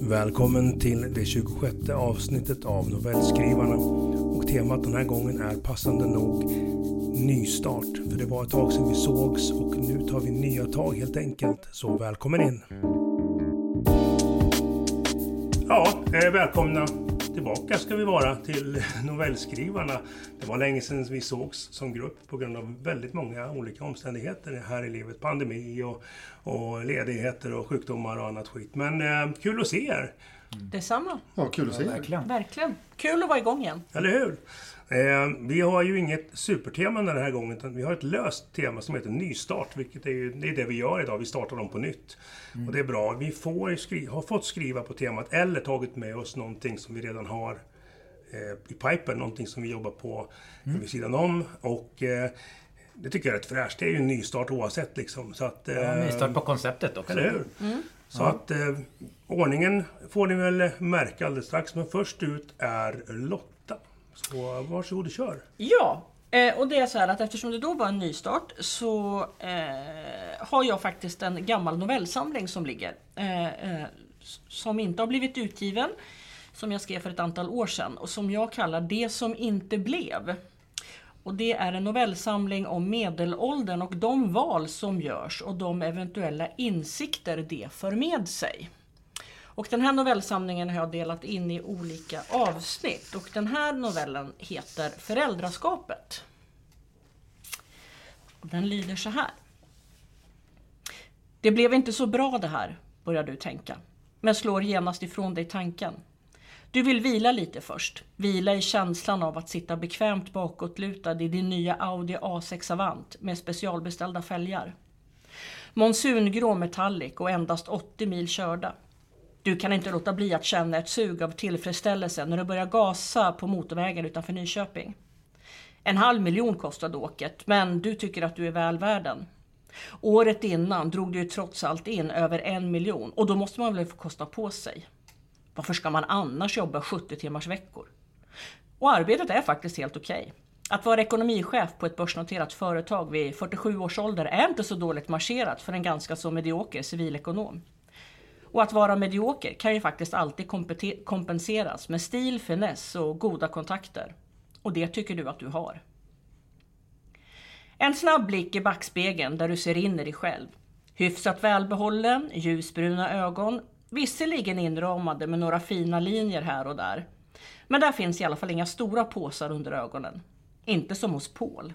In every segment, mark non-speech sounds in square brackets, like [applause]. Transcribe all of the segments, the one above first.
Välkommen till det 26 avsnittet av Novellskrivarna. Och temat den här gången är passande nog nystart. För det var ett tag sedan vi sågs och nu tar vi nya tag helt enkelt. Så välkommen in! Ja, eh, välkomna tillbaka ska vi vara till [laughs] novellskrivarna. Det var länge sedan vi sågs som grupp på grund av väldigt många olika omständigheter här i livet. Pandemi och, och ledigheter och sjukdomar och annat skit. Men eh, kul att se er! Detsamma. Ja, kul att se er. Verkligen. Verkligen. Kul att vara igång igen. Eller hur? Eh, vi har ju inget supertema den här gången, utan vi har ett löst tema som heter nystart, vilket är, ju, det är det vi gör idag. Vi startar dem på nytt. Och det är bra. Vi får skri- har fått skriva på temat eller tagit med oss någonting som vi redan har eh, i pipen, någonting som vi jobbar på vid sidan om. Och eh, det tycker jag är rätt fräscht. Det är ju en nystart oavsett liksom. Så att, Ja, eh, nystart på konceptet också. eller hur? Så att eh, ordningen får ni väl märka alldeles strax. Men först ut är Lotta. Så varsågod och kör. Ja, eh, och det är så här att eftersom det då var en nystart så eh, har jag faktiskt en gammal novellsamling som ligger. Eh, eh, som inte har blivit utgiven. Som jag skrev för ett antal år sedan och som jag kallar Det som inte blev. Och det är en novellsamling om medelåldern och de val som görs och de eventuella insikter det för med sig. Och den här novellsamlingen har jag delat in i olika avsnitt och den här novellen heter Föräldraskapet. Den lyder så här. Det blev inte så bra det här, börjar du tänka, men slår genast ifrån dig tanken. Du vill vila lite först. Vila i känslan av att sitta bekvämt bakåtlutad i din nya Audi A6 Avant med specialbeställda fälgar. Monsungrå metallic och endast 80 mil körda. Du kan inte låta bli att känna ett sug av tillfredsställelse när du börjar gasa på motorvägen utanför Nyköping. En halv miljon kostade åket, men du tycker att du är väl värd den. Året innan drog du ju trots allt in över en miljon och då måste man väl få kosta på sig. Varför ska man annars jobba 70 timmars veckor? Och arbetet är faktiskt helt okej. Att vara ekonomichef på ett börsnoterat företag vid 47 års ålder är inte så dåligt marscherat för en ganska så medioker civilekonom. Och att vara medioker kan ju faktiskt alltid kompenseras med stil, finess och goda kontakter. Och det tycker du att du har. En snabb blick i backspegeln där du ser in i dig själv. Hyfsat välbehållen, ljusbruna ögon, visserligen inramade med några fina linjer här och där. Men där finns i alla fall inga stora påsar under ögonen. Inte som hos Paul.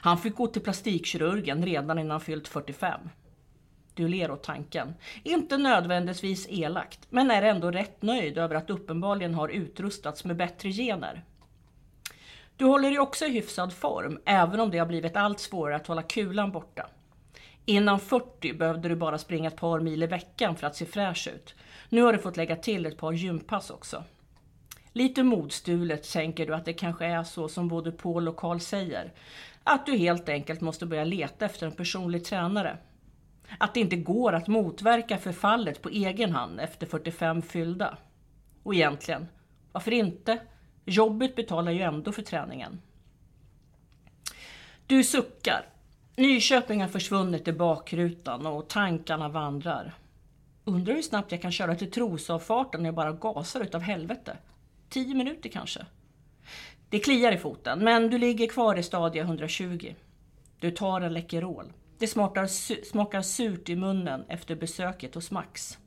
Han fick gå till plastikkirurgen redan innan han fyllt 45. Du ler åt tanken. Inte nödvändigtvis elakt, men är ändå rätt nöjd över att uppenbarligen har utrustats med bättre gener. Du håller dig också i hyfsad form, även om det har blivit allt svårare att hålla kulan borta. Innan 40 behövde du bara springa ett par mil i veckan för att se fräsch ut. Nu har du fått lägga till ett par gympass också. Lite modstulet tänker du att det kanske är så som både Paul och Carl säger. Att du helt enkelt måste börja leta efter en personlig tränare. Att det inte går att motverka förfallet på egen hand efter 45 fyllda. Och egentligen, varför inte? Jobbet betalar ju ändå för träningen. Du suckar. Nyköping har försvunnit i bakrutan och tankarna vandrar. Undrar hur snabbt jag kan köra till Trosavfarten när jag bara gasar utav helvete. Tio minuter kanske. Det kliar i foten, men du ligger kvar i stadie 120. Du tar en Läkerol. Det smakar, su- smakar surt i munnen efter besöket hos Max.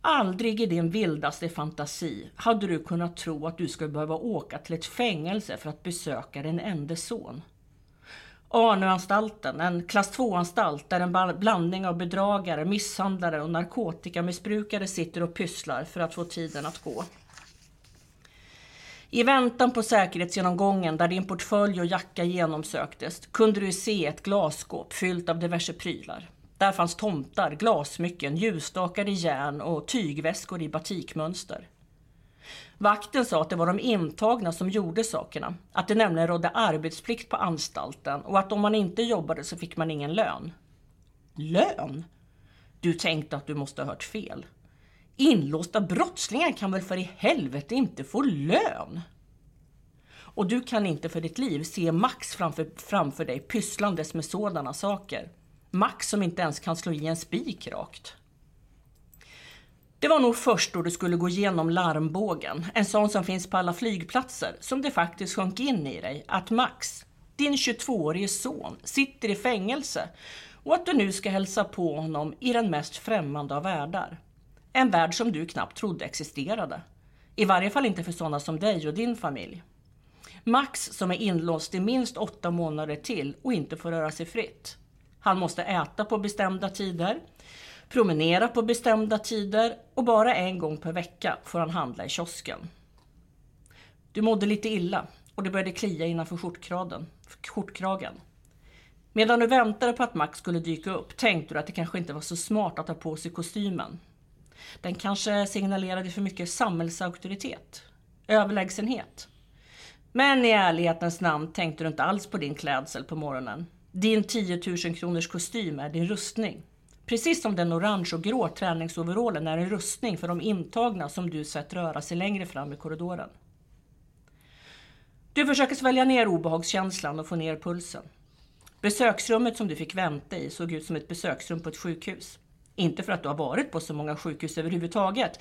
Aldrig i din vildaste fantasi hade du kunnat tro att du skulle behöva åka till ett fängelse för att besöka din enda son. Arnöanstalten, en klass 2-anstalt där en blandning av bedragare, misshandlare och narkotikamissbrukare sitter och pysslar för att få tiden att gå. I väntan på säkerhetsgenomgången där din portfölj och jacka genomsöktes kunde du se ett glasskåp fyllt av diverse prylar. Där fanns tomtar, glasmycken, ljusstakar i järn och tygväskor i batikmönster. Vakten sa att det var de intagna som gjorde sakerna, att det nämligen rådde arbetsplikt på anstalten och att om man inte jobbade så fick man ingen lön. Lön? Du tänkte att du måste ha hört fel. Inlåsta brottslingar kan väl för i helvete inte få lön? Och du kan inte för ditt liv se Max framför, framför dig pysslandes med sådana saker. Max som inte ens kan slå i en spik rakt. Det var nog först då du skulle gå igenom larmbågen, en sån som finns på alla flygplatser, som det faktiskt sjönk in i dig att Max, din 22-årige son, sitter i fängelse och att du nu ska hälsa på honom i den mest främmande av världar. En värld som du knappt trodde existerade. I varje fall inte för sådana som dig och din familj. Max som är inlåst i minst åtta månader till och inte får röra sig fritt. Han måste äta på bestämda tider, promenera på bestämda tider och bara en gång per vecka får han handla i kiosken. Du mådde lite illa och det började klia innanför skjortkragen. skjortkragen. Medan du väntade på att Max skulle dyka upp tänkte du att det kanske inte var så smart att ta på sig kostymen. Den kanske signalerade för mycket samhällsauktoritet, överlägsenhet. Men i ärlighetens namn tänkte du inte alls på din klädsel på morgonen. Din 10 000 kronors kostym är din rustning. Precis som den orange och grå träningsoverallen är en rustning för de intagna som du sett röra sig längre fram i korridoren. Du försöker svälja ner obehagskänslan och få ner pulsen. Besöksrummet som du fick vänta i såg ut som ett besöksrum på ett sjukhus. Inte för att du har varit på så många sjukhus överhuvudtaget.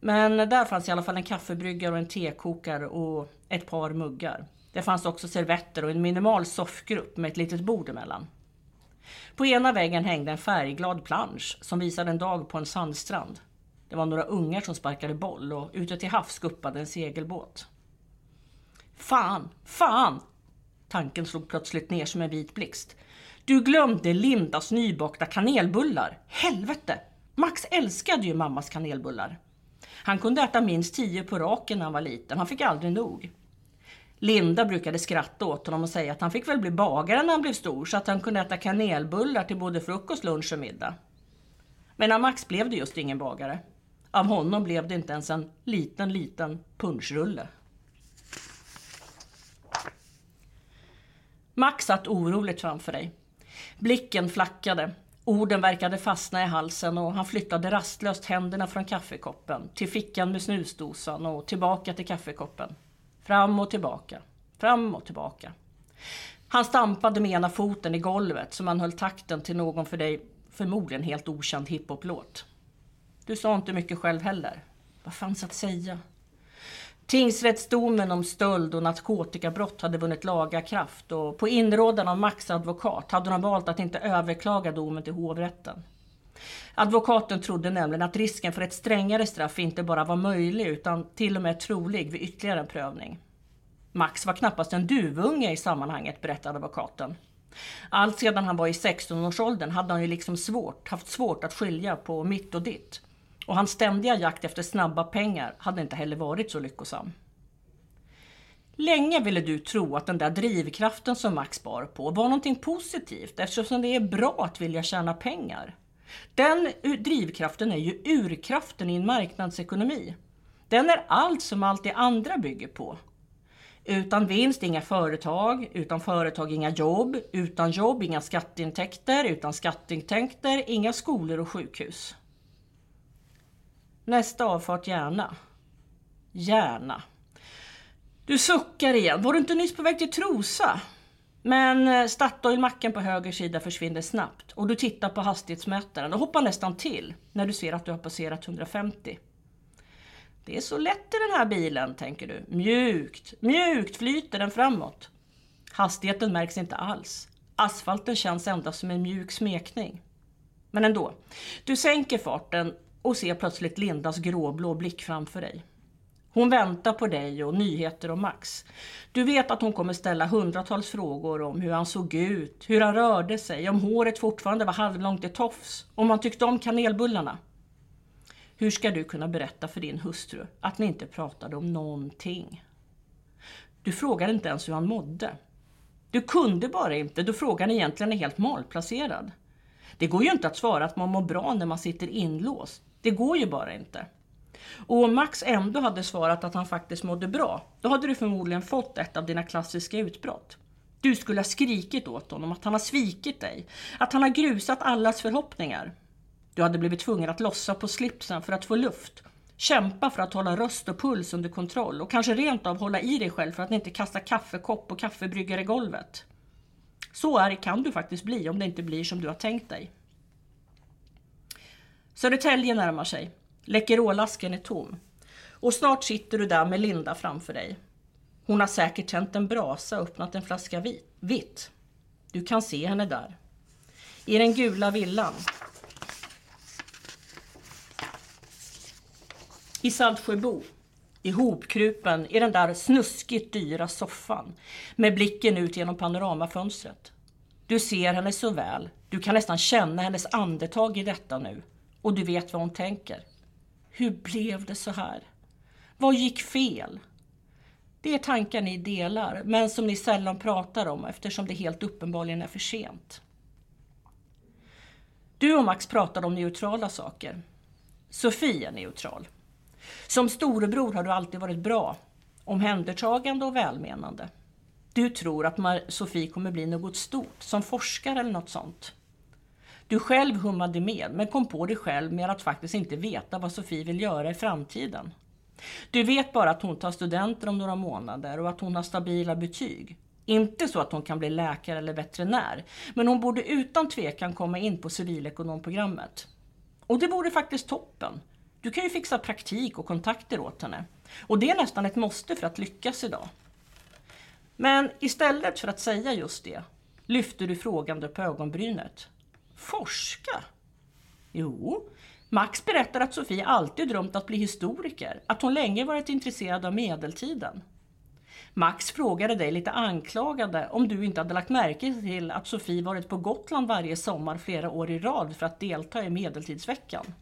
Men där fanns i alla fall en kaffebryggare och en tekokare och ett par muggar. Det fanns också servetter och en minimal soffgrupp med ett litet bord emellan. På ena väggen hängde en färgglad plansch som visade en dag på en sandstrand. Det var några ungar som sparkade boll och ute till havs guppade en segelbåt. Fan, fan! Tanken slog plötsligt ner som en vit blixt. Du glömde Lindas nybakta kanelbullar. Helvete! Max älskade ju mammas kanelbullar. Han kunde äta minst tio på raken när han var liten. Han fick aldrig nog. Linda brukade skratta åt honom och säga att han fick väl bli bagare när han blev stor så att han kunde äta kanelbullar till både frukost, lunch och middag. Men av Max blev det just ingen bagare. Av honom blev det inte ens en liten, liten punschrulle. Max satt oroligt framför dig. Blicken flackade. Orden verkade fastna i halsen och han flyttade rastlöst händerna från kaffekoppen till fickan med snusdosan och tillbaka till kaffekoppen. Fram och tillbaka, fram och tillbaka. Han stampade med ena foten i golvet som han höll takten till någon för dig förmodligen helt okänd hiphoplåt. Du sa inte mycket själv heller. Vad fanns att säga? Tingsrättsdomen om stöld och narkotikabrott hade vunnit laga kraft och på inrådan av Max advokat hade de valt att inte överklaga domen till hovrätten. Advokaten trodde nämligen att risken för ett strängare straff inte bara var möjlig utan till och med trolig vid ytterligare en prövning. Max var knappast en duvunge i sammanhanget, berättade advokaten. Allt sedan han var i 16-årsåldern hade han ju liksom svårt, haft svårt att skilja på mitt och ditt. Och hans ständiga jakt efter snabba pengar hade inte heller varit så lyckosam. Länge ville du tro att den där drivkraften som Max bar på var någonting positivt eftersom det är bra att vilja tjäna pengar. Den drivkraften är ju urkraften i en marknadsekonomi. Den är allt som allt det andra bygger på. Utan vinst inga företag, utan företag inga jobb, utan jobb inga skatteintäkter, utan skatteintäkter inga skolor och sjukhus. Nästa avfart gärna. Gärna. Du suckar igen. Var du inte nyss på väg till Trosa? Men eh, Statoil-macken på höger sida försvinner snabbt och du tittar på hastighetsmätaren och hoppar nästan till när du ser att du har passerat 150. Det är så lätt i den här bilen, tänker du. Mjukt, mjukt flyter den framåt. Hastigheten märks inte alls. Asfalten känns endast som en mjuk smekning. Men ändå. Du sänker farten och ser plötsligt Lindas gråblå blick framför dig. Hon väntar på dig och nyheter om Max. Du vet att hon kommer ställa hundratals frågor om hur han såg ut, hur han rörde sig, om håret fortfarande var halvlångt i tofs, om han tyckte om kanelbullarna. Hur ska du kunna berätta för din hustru att ni inte pratade om någonting? Du frågar inte ens hur han mådde. Du kunde bara inte, då frågan egentligen är helt malplacerad. Det går ju inte att svara att man mår bra när man sitter inlåst. Det går ju bara inte. Och om Max ändå hade svarat att han faktiskt mådde bra, då hade du förmodligen fått ett av dina klassiska utbrott. Du skulle ha skrikit åt honom att han har svikit dig, att han har grusat allas förhoppningar. Du hade blivit tvungen att lossa på slipsen för att få luft, kämpa för att hålla röst och puls under kontroll och kanske rent av hålla i dig själv för att inte kasta kaffekopp och kaffebryggare i golvet. Så arg kan du faktiskt bli om det inte blir som du har tänkt dig. Södertälje närmar sig. Läkerolasken är tom. Och snart sitter du där med Linda framför dig. Hon har säkert tänt en brasa och öppnat en flaska vitt. Du kan se henne där. I den gula villan. I Saltsjöbo. Ihopkrupen i den där snuskigt dyra soffan. Med blicken ut genom panoramafönstret. Du ser henne så väl. Du kan nästan känna hennes andetag i detta nu. Och du vet vad hon tänker. Hur blev det så här? Vad gick fel? Det är tankar ni delar, men som ni sällan pratar om eftersom det helt uppenbarligen är för sent. Du och Max pratar om neutrala saker. Sofie är neutral. Som storebror har du alltid varit bra, omhändertagande och välmenande. Du tror att Sofie kommer bli något stort, som forskare eller något sånt. Du själv hummade med, men kom på dig själv med att faktiskt inte veta vad Sofie vill göra i framtiden. Du vet bara att hon tar studenter om några månader och att hon har stabila betyg. Inte så att hon kan bli läkare eller veterinär, men hon borde utan tvekan komma in på civilekonomprogrammet. Och det vore faktiskt toppen. Du kan ju fixa praktik och kontakter åt henne. Och det är nästan ett måste för att lyckas idag. Men istället för att säga just det lyfter du frågande på ögonbrynet. Forska? Jo, Max berättar att Sofie alltid drömt att bli historiker, att hon länge varit intresserad av medeltiden. Max frågade dig lite anklagande om du inte hade lagt märke till att Sofie varit på Gotland varje sommar flera år i rad för att delta i medeltidsveckan.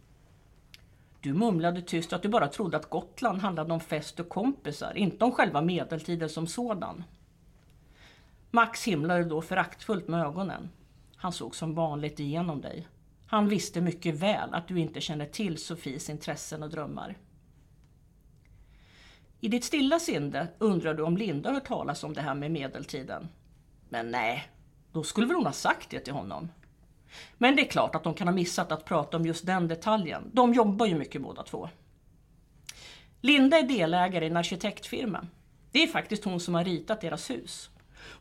Du mumlade tyst att du bara trodde att Gotland handlade om fest och kompisar, inte om själva medeltiden som sådan. Max himlade då föraktfullt med ögonen. Han såg som vanligt igenom dig. Han visste mycket väl att du inte känner till Sofies intressen och drömmar. I ditt stilla sinne undrar du om Linda hört talas om det här med medeltiden. Men nej, då skulle väl hon ha sagt det till honom. Men det är klart att de kan ha missat att prata om just den detaljen. De jobbar ju mycket båda två. Linda är delägare i en arkitektfirma. Det är faktiskt hon som har ritat deras hus.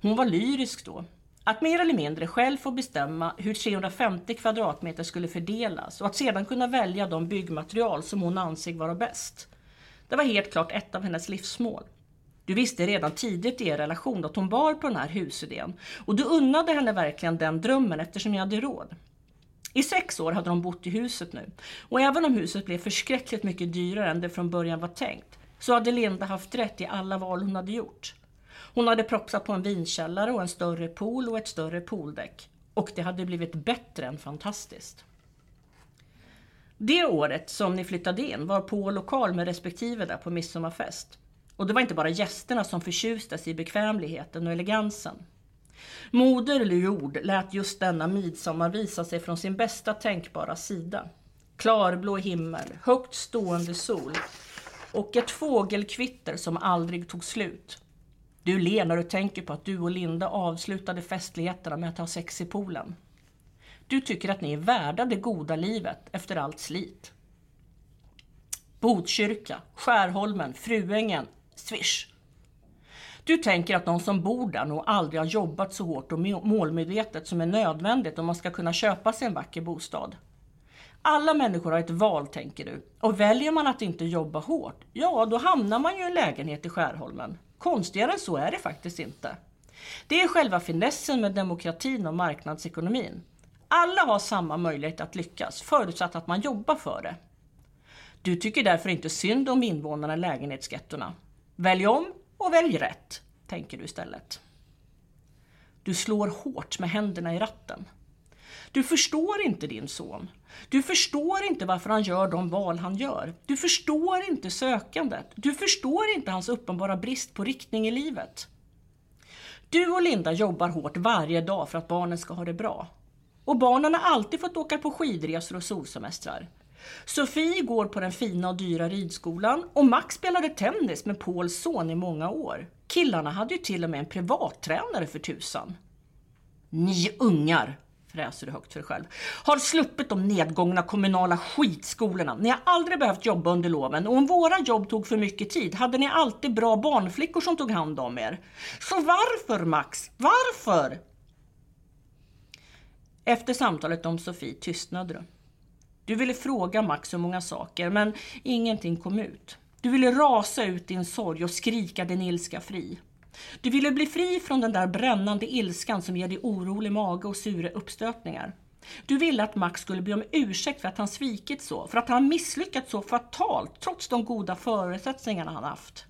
Hon var lyrisk då. Att mer eller mindre själv få bestämma hur 350 kvadratmeter skulle fördelas och att sedan kunna välja de byggmaterial som hon ansåg vara bäst. Det var helt klart ett av hennes livsmål. Du visste redan tidigt i er relation att hon bar på den här husidén och du unnade henne verkligen den drömmen eftersom ni hade råd. I sex år hade de bott i huset nu och även om huset blev förskräckligt mycket dyrare än det från början var tänkt så hade Linda haft rätt i alla val hon hade gjort. Hon hade propsat på en vinkällare och en större pool och ett större pooldäck. Och det hade blivit bättre än fantastiskt. Det året som ni flyttade in var på lokal med respektive där på midsommarfest. Och det var inte bara gästerna som förtjustes i bekvämligheten och elegansen. Moder jord lät just denna midsommar visa sig från sin bästa tänkbara sida. Klarblå himmel, högt stående sol och ett fågelkvitter som aldrig tog slut. Du ler när du tänker på att du och Linda avslutade festligheterna med att ha sex i poolen. Du tycker att ni är värda det goda livet efter allt slit. Botkyrka, Skärholmen, Fruängen, Swish. Du tänker att de som bor där nog aldrig har jobbat så hårt och målmedvetet som är nödvändigt om man ska kunna köpa sig en vacker bostad. Alla människor har ett val, tänker du. Och väljer man att inte jobba hårt, ja då hamnar man ju i en lägenhet i Skärholmen. Konstigare än så är det faktiskt inte. Det är själva finessen med demokratin och marknadsekonomin. Alla har samma möjlighet att lyckas, förutsatt att man jobbar för det. Du tycker därför inte synd om invånarna i lägenhetsgettorna. Välj om och välj rätt, tänker du istället. Du slår hårt med händerna i ratten. Du förstår inte din son. Du förstår inte varför han gör de val han gör. Du förstår inte sökandet. Du förstår inte hans uppenbara brist på riktning i livet. Du och Linda jobbar hårt varje dag för att barnen ska ha det bra. Och barnen har alltid fått åka på skidresor och solsemestrar. Sofie går på den fina och dyra ridskolan och Max spelade tennis med Pauls son i många år. Killarna hade ju till och med en privattränare för tusan. Ni ungar, fräser du högt för dig själv, har sluppit de nedgångna kommunala skitskolorna. Ni har aldrig behövt jobba under loven och om våra jobb tog för mycket tid hade ni alltid bra barnflickor som tog hand om er. Så varför Max? Varför? Efter samtalet om Sofie tystnade du. Du ville fråga Max så många saker, men ingenting kom ut. Du ville rasa ut din sorg och skrika din ilska fri. Du ville bli fri från den där brännande ilskan som ger dig orolig mage och sura uppstötningar. Du ville att Max skulle be om ursäkt för att han svikit så, för att han misslyckats så fatalt trots de goda förutsättningarna han haft.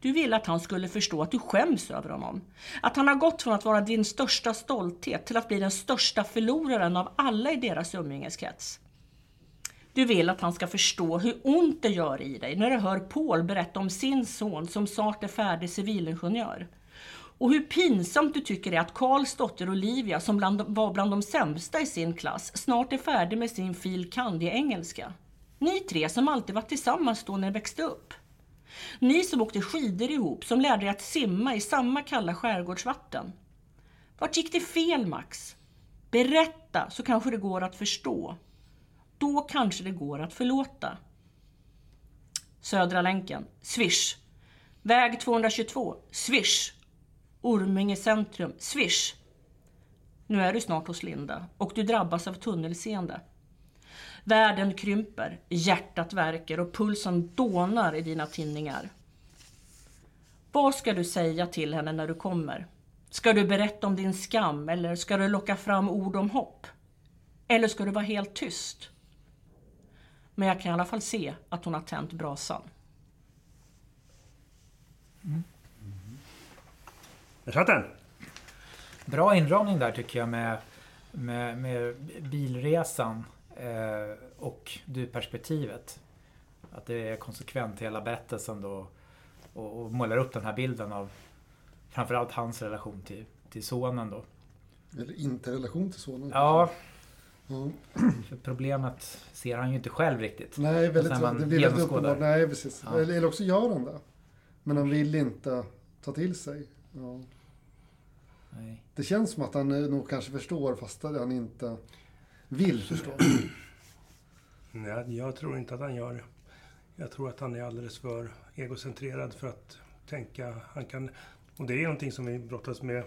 Du ville att han skulle förstå att du skäms över honom. Att han har gått från att vara din största stolthet till att bli den största förloraren av alla i deras umgängeskrets. Du vill att han ska förstå hur ont det gör i dig när du hör Paul berätta om sin son som snart är färdig civilingenjör. Och hur pinsamt du tycker det är att Karls dotter Olivia, som bland, var bland de sämsta i sin klass, snart är färdig med sin fil. kand. i engelska. Ni tre som alltid var tillsammans då när ni växte upp. Ni som åkte skidor ihop, som lärde er att simma i samma kalla skärgårdsvatten. Vart gick det fel, Max? Berätta, så kanske det går att förstå. Då kanske det går att förlåta. Södra länken, swish. Väg 222, swish. Orminge centrum, swish. Nu är du snart hos Linda och du drabbas av tunnelseende. Världen krymper, hjärtat värker och pulsen dånar i dina tinningar. Vad ska du säga till henne när du kommer? Ska du berätta om din skam eller ska du locka fram ord om hopp? Eller ska du vara helt tyst? Men jag kan i alla fall se att hon har tänt brasan. Mm. Jag satt den! Bra inramning där tycker jag med, med, med bilresan eh, och du-perspektivet. Att det är konsekvent hela berättelsen då och, och målar upp den här bilden av framförallt hans relation till, till sonen då. Eller inte relation till sonen. Ja, Ja. för problemet ser han ju inte själv riktigt. Nej, väldigt man det blir uppenbart. Nej, precis. Ja. Eller, eller också gör han det. Men han vill inte ta till sig. Ja. Nej. Det känns som att han eh, nog kanske förstår fast han inte vill förstå. [clears throat] Nej, jag tror inte att han gör det. Jag tror att han är alldeles för egocentrerad för att tänka. Han kan, och det är någonting som vi brottas med,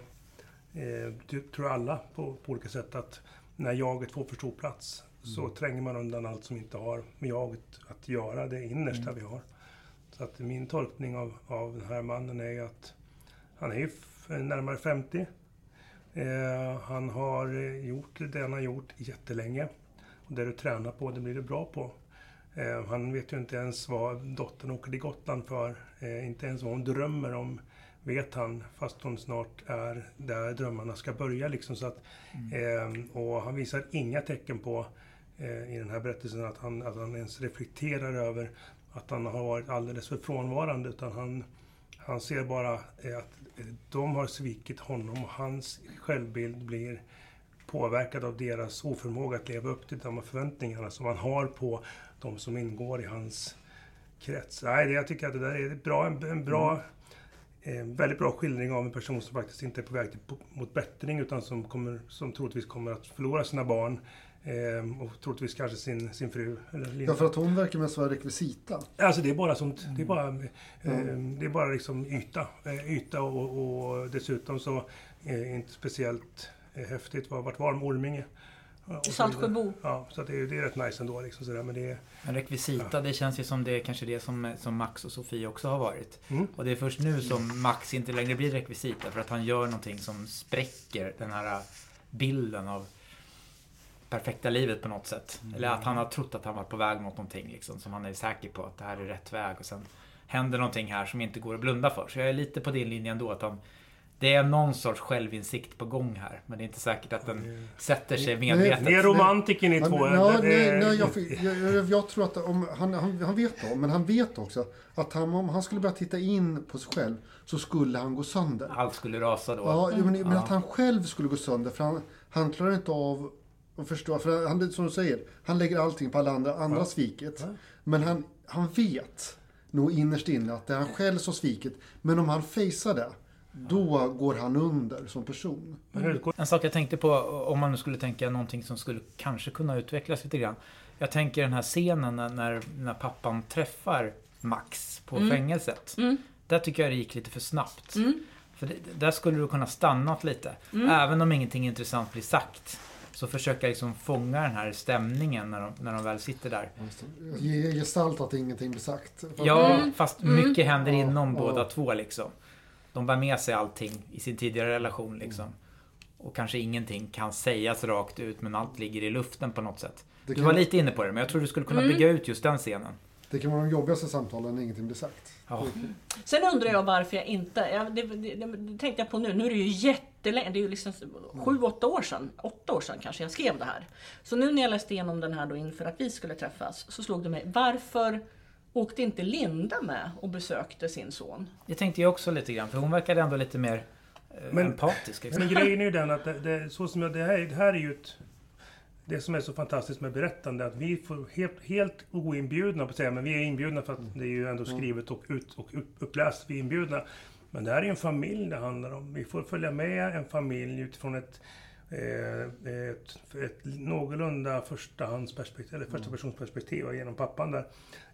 eh, tror alla på, på olika sätt, att när jaget får för stor plats så tränger man undan allt som inte har med jaget att göra, det innersta vi har. Så att min tolkning av, av den här mannen är att han är närmare 50. Eh, han har eh, gjort det han har gjort jättelänge. Och det du tränar på, det blir du bra på. Eh, han vet ju inte ens vad dottern åker till Gotland för. Eh, inte ens vad hon drömmer om vet han, fast hon snart är där drömmarna ska börja. Liksom, så att, eh, och han visar inga tecken på eh, i den här berättelsen att han, att han ens reflekterar över att han har varit alldeles för frånvarande. Utan han, han ser bara eh, att eh, de har svikit honom och hans självbild blir påverkad av deras oförmåga att leva upp till de förväntningarna som han har på de som ingår i hans krets. Nej, jag tycker att det där är bra, en, en bra, eh, väldigt bra skildring av en person som faktiskt inte är på väg till, mot bättring utan som, kommer, som troligtvis kommer att förlora sina barn eh, och troligtvis kanske sin, sin fru. Ja, för att hon verkar mest vara rekvisita. Alltså det är bara sånt, det är bara, eh, det är bara liksom yta. Eh, yta och, och dessutom så det inte speciellt eh, häftigt. Var- Vart var? Orminge? Ja, Saltsjöbo. Ja, så det, är, det är rätt nice ändå liksom sådär. Men det är, Men rekvisita, det känns ju som det är kanske det som, som Max och Sofie också har varit. Mm. Och det är först nu som Max inte längre blir rekvisita för att han gör någonting som spräcker den här bilden av perfekta livet på något sätt. Eller att han har trott att han var på väg mot någonting liksom, som han är säker på att det här är rätt väg och sen händer någonting här som inte går att blunda för. Så jag är lite på din linje ändå att han det är någon sorts självinsikt på gång här. Men det är inte säkert att den sätter sig medvetet. ni är romantiker ni Han, två. nej, Det- nej, nej, jag, jag, jag, jag tror att om, han, han, han vet då, men han vet också att han, om han skulle börja titta in på sig själv så skulle han gå sönder. Allt skulle rasa då. Ja, men, men Ja. att han själv skulle gå sönder, för han, han klarar inte av att förstå. För han, som du säger, han lägger allting på alla andra, andra sviket. Men han, han vet nog innerst inne att det är han själv som svikit. Men om han fejsar det, då går han under som person. En sak jag tänkte på, om man nu skulle tänka någonting som skulle kanske kunna utvecklas lite grann. Jag tänker den här scenen när, när, pappan träffar Max på fängelset. Mm. Där tycker jag det gick lite för snabbt. Mm. För det, där skulle du kunna stannat lite. Även om ingenting intressant blir sagt. Så försöka liksom fånga den här stämningen när de, när de väl sitter där. Ge gestalt att ingenting blir sagt. Ja, Mm. fast mycket händer inom ja. båda två liksom. De bär med sig allting i sin tidigare relation liksom. Och kanske ingenting kan sägas rakt ut men allt ligger i luften på något sätt. Det Du kan, var lite inne på det men jag tror du skulle kunna Mm. bygga ut just den scenen. det kan vara de jobbigaste samtalen när ingenting blir sagt. Ja. Sen undrar jag varför jag inte, ja, det, det, det, det tänkte jag på nu, nu är det ju jättelänge, det är ju liksom sju, åtta år sedan, åtta år sedan kanske jag skrev det här. Så nu när jag läste igenom den här då inför att vi skulle träffas så slog det mig, varför åkte inte Linda med och besökte sin son? Det tänkte jag också lite grann för hon verkade ändå lite mer eh, Men- empatisk. Liksom. Men grejen är ju den att det, det, så som jag, det, här, det här är ju ett... Det som är så fantastiskt med berättande är att vi får helt, helt oinbjudna, på säga, men vi är inbjudna för att det är ju ändå skrivet och, ut, och upp, uppläst, vi är inbjudna. Men det här är ju en familj det handlar om. Vi får följa med en familj utifrån ett, ett, ett någorlunda förstahandsperspektiv, eller första persons perspektiv genom pappan där.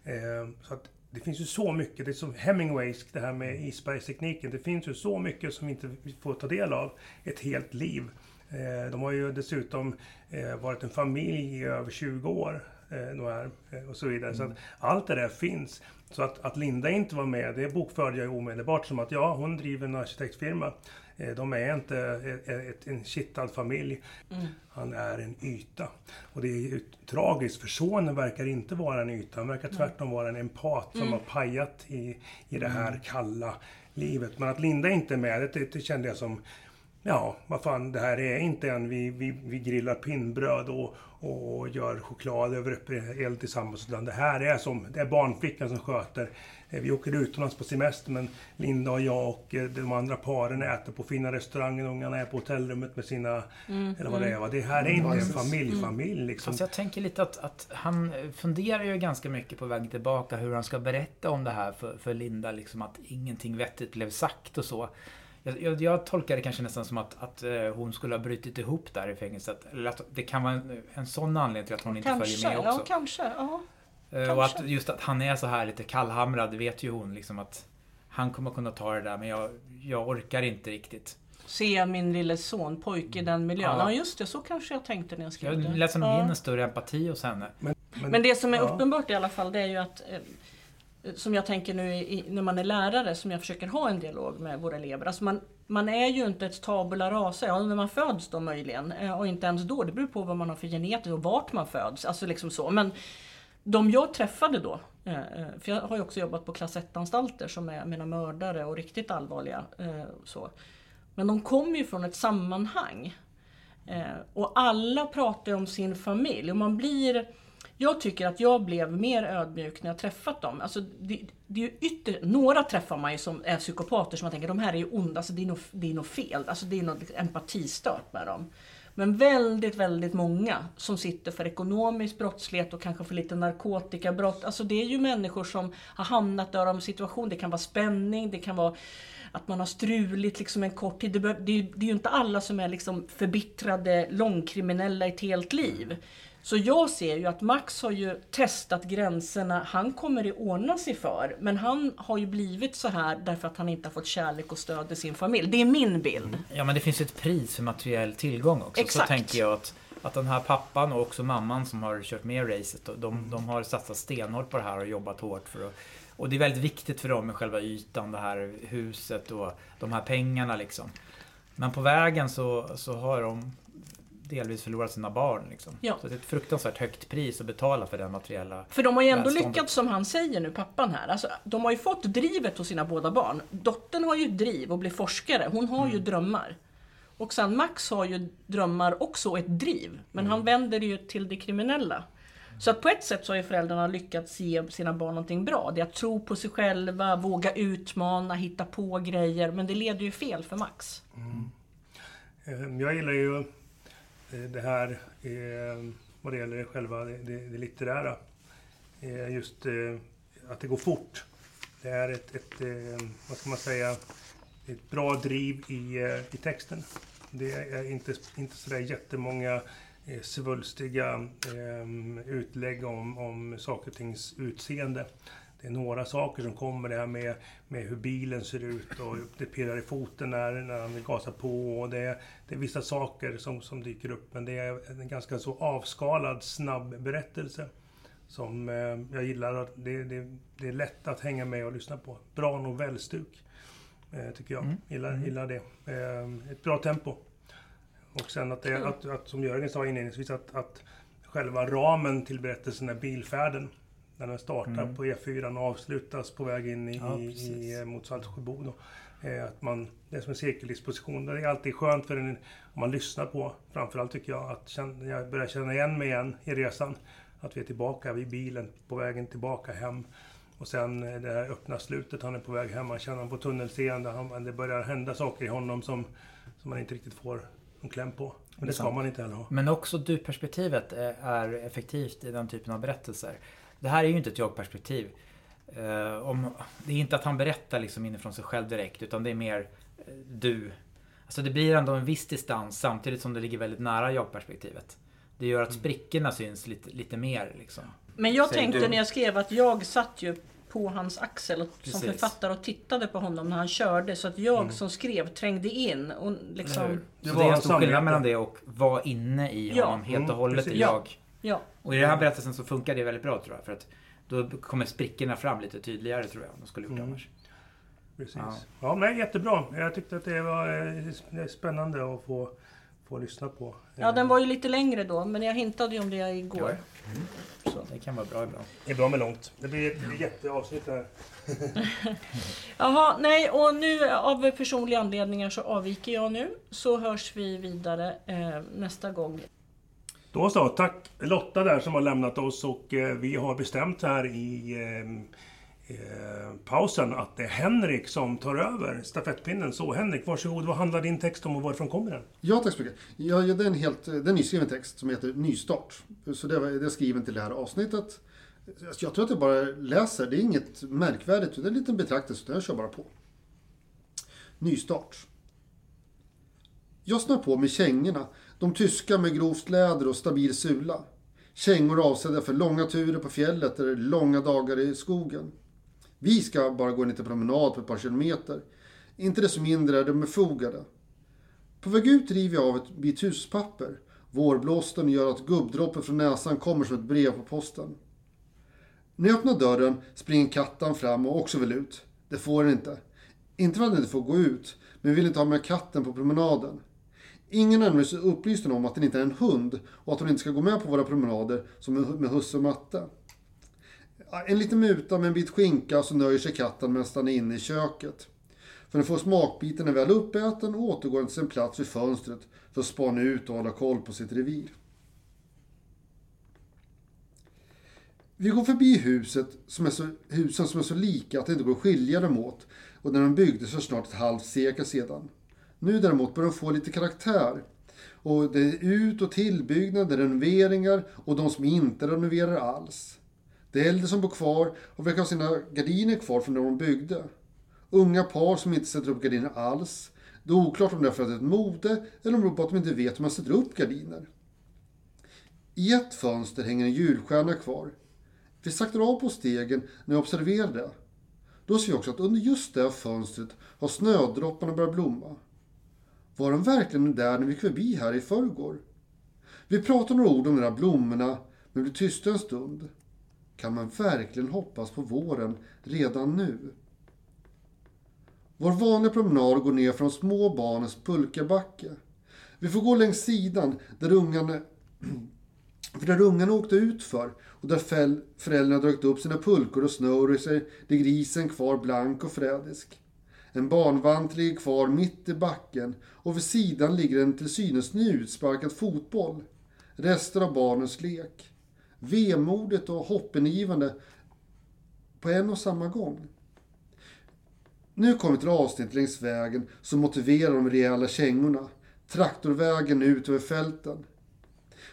Eh, så att det finns ju så mycket, det är som Hemingways, det här med isbergstekniken. Det finns ju så mycket som vi inte får ta del av ett helt liv. Eh, De har ju dessutom eh, varit en familj i över 20 år. eh, här, eh, och så vidare. Så att allt det där finns. Så att, att Linda inte var med, det bokförde jag omedelbart som att ja, hon driver en arkitektfirma. Eh, De är inte ett, ett, en kittad familj. Han är en yta. Och det är ju tragiskt, för sonen verkar inte vara en yta. Han verkar tvärtom vara en empat som har pajat i, i det här kalla livet. Men att Linda inte är med, det, det kände jag som Ja, vad fan, det här är inte en vi, vi, vi grillar pinnbröd och, och gör choklad över öppen eld tillsammans. Utan det här är som, det är barnflickan som sköter. Eh, Vi åker utomlands på semester men Linda och jag och eh, de andra paren äter på fina restauranger. Ungarna är på hotellrummet med sina, eller vad det är. va. Det här är inte en familj, familj liksom. Fast jag tänker lite att, att han funderar ju ganska mycket på vägen tillbaka hur han ska berätta om det här för, för Linda. Liksom att ingenting vettigt blev sagt och så. Jag, jag, jag tolkar det kanske nästan som att, att eh, hon skulle ha brutit ihop där i fängelset. Eller att det kan vara en, en sån anledning till att hon inte Kanske, följer med också. ja kanske. Ja. Eh, och kanske. att just att han är så här lite kallhamrad, det vet ju hon liksom att han kommer kunna ta det där men jag, jag orkar inte riktigt. Se min lille son, pojke i den miljön. Ja. Ja just det, så kanske jag tänkte när jag Jag skrev det. läser nog Ja. in en större empati hos henne. Men det som är ja. uppenbart i alla fall det är ju att eh, som jag tänker nu i, när man är lärare, som jag försöker ha en dialog med våra elever. Alltså man, man är ju inte ett tabula rasa, ja när man föds då möjligen. Eh, och inte ens då, det beror på vad man har för genetik och vart man föds. Alltså liksom så. Men de jag träffade då, eh, eh, för jag har ju också jobbat på klass 1-anstalter som är mina mördare och riktigt allvarliga. Så. Men de kommer ju från ett sammanhang. Och alla pratar om sin familj och man blir jag tycker att jag blev mer ödmjuk när jag träffat dem. Alltså, det, det är ju ytter, några träffar man ju som är psykopater som man tänker de här är ju onda, alltså, det är nog, det är nog fel. Alltså, det är något empatistört med dem. Men väldigt, väldigt många som sitter för ekonomisk brottslighet och kanske för lite narkotikabrott. Alltså det är ju människor som har hamnat där av en situation. Det kan vara spänning, det kan vara att man har strulit liksom en kort tid. Det, det, är, ju- det är ju inte alla som är liksom förbittrade långkriminella i ett helt liv. Så jag ser ju att Max har ju testat gränserna. Han kommer det ordna sig för. Men han har ju blivit så här därför att han inte har fått kärlek och stöd i sin familj. Det är min bild. Ja men det finns ju ett pris för materiell tillgång också. Exakt. Så tänker jag att, att den här pappan och också mamman som har kört med racet. De, de har satsat stenhårt på det här och jobbat hårt för att och det är väldigt viktigt för dem med själva ytan, det här huset och de här pengarna liksom. Men på vägen så, så har de delvis förlorat sina barn. Liksom. Ja. Så det är ett fruktansvärt högt pris att betala för den materiella... För de har ju ändå Välståndet. lyckats som han säger nu, pappan här. Alltså, de har ju fått drivet hos sina båda barn. Dottern har ju driv och blir forskare. Hon har ju drömmar. Och sen Max har ju drömmar också och ett driv. Men han vänder ju till det kriminella. Så att på ett sätt så har ju föräldrarna lyckats ge sina barn någonting bra. Det är att tro på sig själva, våga utmana, hitta på grejer. Men det leder ju fel för Max. Eh, Jag gillar ju Eh, det här eh, vad det gäller själva det, det, litterära. Eh, Just eh, att det går fort. Det är ett, ett eh, vad ska man säga, ett bra driv i, eh, i texten. Det är inte, inte sådär jättemånga eh, svulstiga eh, utlägg om, om saker och tings utseende det är några saker som kommer, det här med, med hur bilen ser ut och det pirrar i foten när, när han gasar på. Och det, det är vissa saker som, som dyker upp, men det är en ganska så avskalad, snabb berättelse. Som eh, jag gillar, att det, det, det är lätt att hänga med och lyssna på. Bra novellstuk, eh, tycker jag. Mm. Gillar, gillar det. Eh, ett bra tempo. Och sen att, det, att, att som Jörgen sa inledningsvis, att, att själva ramen till berättelsen är bilfärden. När den startar Mm. på E4 och avslutas på väg in i, Ja, i, i, mot Saltsjöbo. Då. Eh, Att man, det är som en cirkeldisposition. Det är alltid skönt för en, om man lyssnar på, framförallt tycker jag, att känna, jag börjar känna igen mig igen i resan. Att vi är tillbaka vid bilen, på vägen tillbaka hem. Och sen eh, det här öppna slutet, han är på väg hem, man känner honom på tunnelseende. Han, det börjar hända saker i honom som, som man inte riktigt får en kläm på. Men det ska sant. man inte heller ha. Men också du-perspektivet är effektivt i den typen av berättelser. Det här är ju inte ett jag-perspektiv. Eh, om, det är inte att han berättar liksom inifrån sig själv direkt, utan det är mer eh, du. Alltså det blir ändå en viss distans samtidigt som det ligger väldigt nära jag-perspektivet. Det gör att sprickorna syns lite, lite mer liksom. Men jag Säger tänkte du. när jag skrev att jag satt ju på hans axel och, som Precis. författare och tittade på honom när han körde. Så att jag Mm. som skrev trängde in. Och liksom? Det Så var det är en stor skillnad mellan det och vara inne i Ja. honom helt Mm, och hållet i precis. jag. Ja. Och i den här berättelsen så funkar det väldigt bra tror jag. För att då kommer sprickorna fram lite tydligare tror jag. än de skulle gjort Mm. annars. Precis. Ja. Ja, nej, jättebra. Jag tyckte att det var eh, spännande att få, få lyssna på. ja, den var ju lite längre då. Men jag hintade ju om det igår. Så det kan vara bra ibland. Det är bra med långt. Det blir ett blir jätteavsnitt här. [laughs] Jaha, nej och nu av personliga anledningar så avviker jag nu. Så hörs vi vidare eh, nästa gång. Då så, tack Lotta där som har lämnat oss och eh, vi har bestämt här i eh, eh, pausen att det är Henrik som tar över stafettpinnen. Så Henrik, varsågod. Vad handlar din text om och varifrån kommer den? Ja, tack så mycket. Ja, ja, det är en helt eh, det är en nyskriven text som heter Nystart. Så det, var, det är skriven till det här avsnittet. Alltså, jag tror att jag bara läser, det är inget märkvärdigt, det är en liten betraktelse, utan jag kör bara på. Nystart. Jag snör på med kängorna, de tyska med grovt läder och stabil sula. Kängor avsedda för långa turer på fjället eller långa dagar i skogen. Vi ska bara gå en liten promenad på ett par kilometer. Inte desto mindre är de befogade. På väg ut river jag av ett bit huspapper. Vårblåsten gör att gubbdroppen från näsan kommer som ett brev på posten. När jag öppnar dörren springer katten fram och också vill ut. Det får den inte. Inte för att den inte får gå ut, men vill inte ha med katten på promenaden. Ingen är upplyste om att den inte är en hund och att hon inte ska gå med på våra promenader som med- med husse och matte. En liten muta med en bit skinka så nöjer sig katten med att stanna inne i köket. För den får smakbiten är väl uppäten och återgår den till sin plats vid fönstret för att spana ut och hålla koll på sitt revir. Vi går förbi huset som är så, husen som är så lika att det inte går att skilja dem åt och när de byggdes för snart ett halvt sekel sedan. Nu däremot börjar de få lite karaktär. Och det är ut och tillbyggnader, renoveringar och de som inte renoverar alls. De äldre som bor kvar och verkar ha sina gardiner kvar från när de byggde. Unga par som inte sätter upp gardiner alls. Det är oklart om det är för att det är ett mode eller om det beror på att de inte vet hur man sätter upp gardiner. I ett fönster hänger en julstjärna kvar. Vi saktar av på stegen när jag observerar det. Då ser vi också att under just det fönstret har snödropparna börjat blomma. Var de verkligen där när vi gick förbi här i förrgår? Vi pratar några ord om de där blommorna, men blir tysta en stund. Kan man verkligen hoppas på våren redan nu? Vår vanliga promenad går ner från små barnens pulkabacke. Vi får gå längs sidan där ungarna, [clears throat] för där ungarna åkte ut för och där föräldrarna dragit upp sina pulkor och snowracer ligger grisen kvar blank och frädisk. En barnvant ligger kvar mitt i backen och vid sidan ligger en till synes nyutsparkad fotboll. Rester av barnens lek. Vemodigt och hoppingivande på en och samma gång. Nu kommer vi till avsnitt längs vägen som motiverar de rejäla kängorna. Traktorvägen ut över fälten.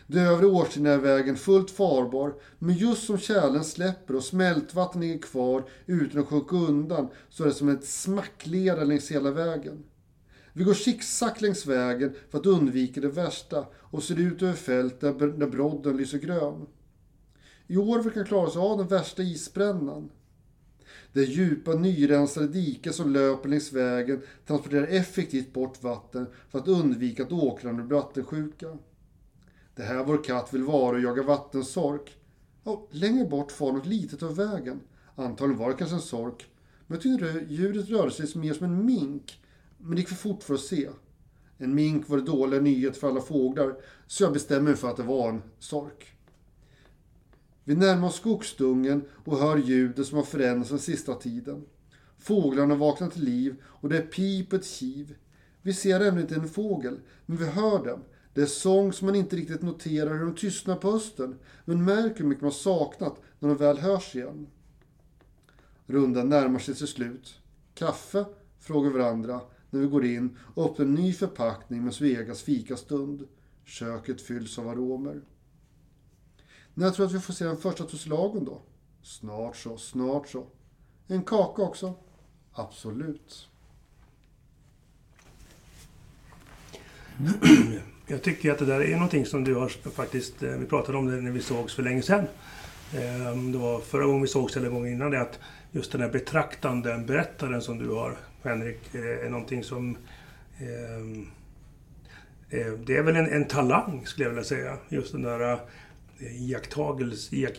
De övre årstiderna är vägen fullt farbar, men just som kärlen släpper och smältvatten ligger kvar utan att sjunka undan så är det som ett smacklera längs hela vägen. Vi går zigzag längs vägen för att undvika det värsta och ser ut över fält där, brodden lyser grön. I år verkar klara sig av den värsta isbrännan. Det djupa nyrensade diken som löper längs vägen transporterar effektivt bort vatten för att undvika att åkrarna blir vattensjuka. Det här vår katt vill vara och jaga vattensork. Och längre bort far något litet av vägen. Antagligen var det kanske en sork. Men jag tyckte djuret rörde sig mer som en mink. Men det gick för fort för att se. En mink var det dåliga nyhet för alla fåglar, så jag bestämmer mig för att det var en sork. Vi närmar oss skogsdungen och hör ljudet som har förändrats den sista tiden. Fåglarna vaknar till liv och det är pip och ett kiv. Vi ser ännu inte en fågel, men vi hör dem. Det är sång som man inte riktigt noterar hur de tystnar på hösten, men märker hur mycket man saknat när de väl hörs igen. Rundan närmar sig till slut. Kaffe? frågar varandra när vi går in och öppnar en ny förpackning med Svegas fikastund. Köket fylls av aromer. När tror du att vi får se den första tussilagon då? Snart så, snart så. En kaka också? Absolut. Mm. Jag tycker att det där är någonting som du har faktiskt, eh, vi pratade om det när vi sågs för länge sedan. Ehm, det var förra gången vi sågs eller gången innan det att just den här betraktanden, berättaren som du har, Henrik, eh, är någonting som ehm, eh, det är väl en, en talang skulle jag vilja säga. Just den där eh,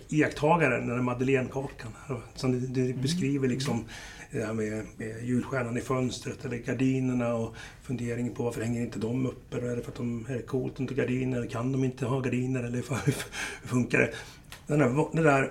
iakttagaren, den där madeleinekakan. Som det, det mm. beskriver liksom det här med, med julstjärnan i fönstret eller gardinerna och funderingen på varför hänger inte de uppe? Är det för att de är coolt inte gardiner? Kan de inte ha gardiner? Eller hur funkar det? Den där, det, där,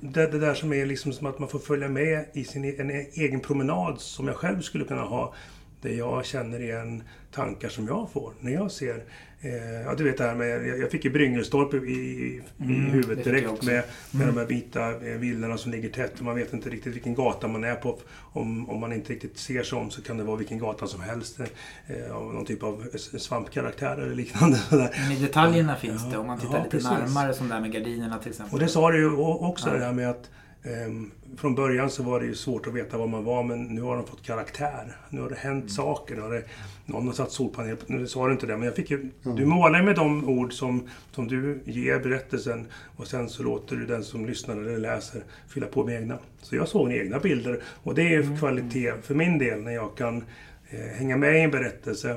det, det, där som är liksom som att man får följa med i sin e-, en egen promenad som jag själv skulle kunna ha. Där jag känner igen tankar som jag får när jag ser Eh, ja, du vet det här med, jag fick ju Bryngelstorp i, i, mm, i huvudet direkt med, med mm. de här vita eh, villorna som ligger tätt och man vet inte riktigt vilken gata man är på. Om, om man inte riktigt ser sig om så kan det vara vilken gata som helst. Eh, av någon typ av svampkaraktär eller liknande. [laughs] Men i detaljerna finns det om man tittar ja, lite precis. närmare som där med gardinerna till exempel. Och det sa du ju också ja. det här med att Um, från början så var det ju svårt att veta vad man var men nu har de fått karaktär. Nu har det hänt mm. saker. Nu har det, någon har satt solpanel Nu sa du inte det men jag fick ju... Mm. Du målar med de ord som, som du ger berättelsen och sen så låter du den som lyssnar eller läser fylla på med egna. Så jag såg egna bilder och det är mm. kvalitet för min del när jag kan eh, hänga med i en berättelse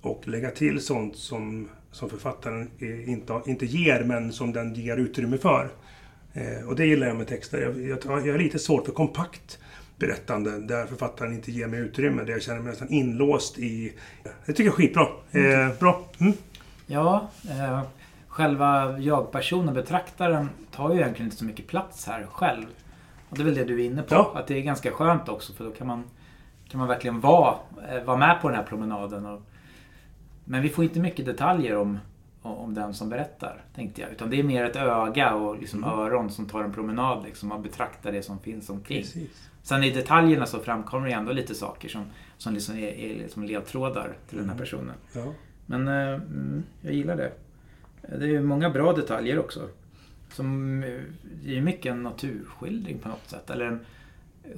och lägga till sånt som, som författaren eh, inte, inte ger men som den ger utrymme för. Eh, och det gillar jag med texter. Jag, jag, jag har lite svårt för kompakt berättande där författaren inte ger mig utrymme. Där jag känner mig nästan inlåst i... Det tycker jag är skitbra. Eh, bra. Mm. Ja, eh, själva jag-personen, betraktaren, tar ju egentligen inte så mycket plats här själv. Och det är väl det du är inne på. Ja. Att det är ganska skönt också för då kan man, kan man verkligen vara, eh, vara med på den här promenaden. Och, men vi får inte mycket detaljer om om den som berättar, tänkte jag. Utan det är mer ett öga och liksom mm. öron som tar en promenad liksom, och betraktar det som finns omkring. Precis. Sen i detaljerna så framkommer det ändå lite saker som, som liksom är, är liksom ledtrådar till mm. den här mm. personen. Ja. Men äh, jag gillar det. Det är många bra detaljer också. Som det är mycket en naturskildring på något sätt. Eller en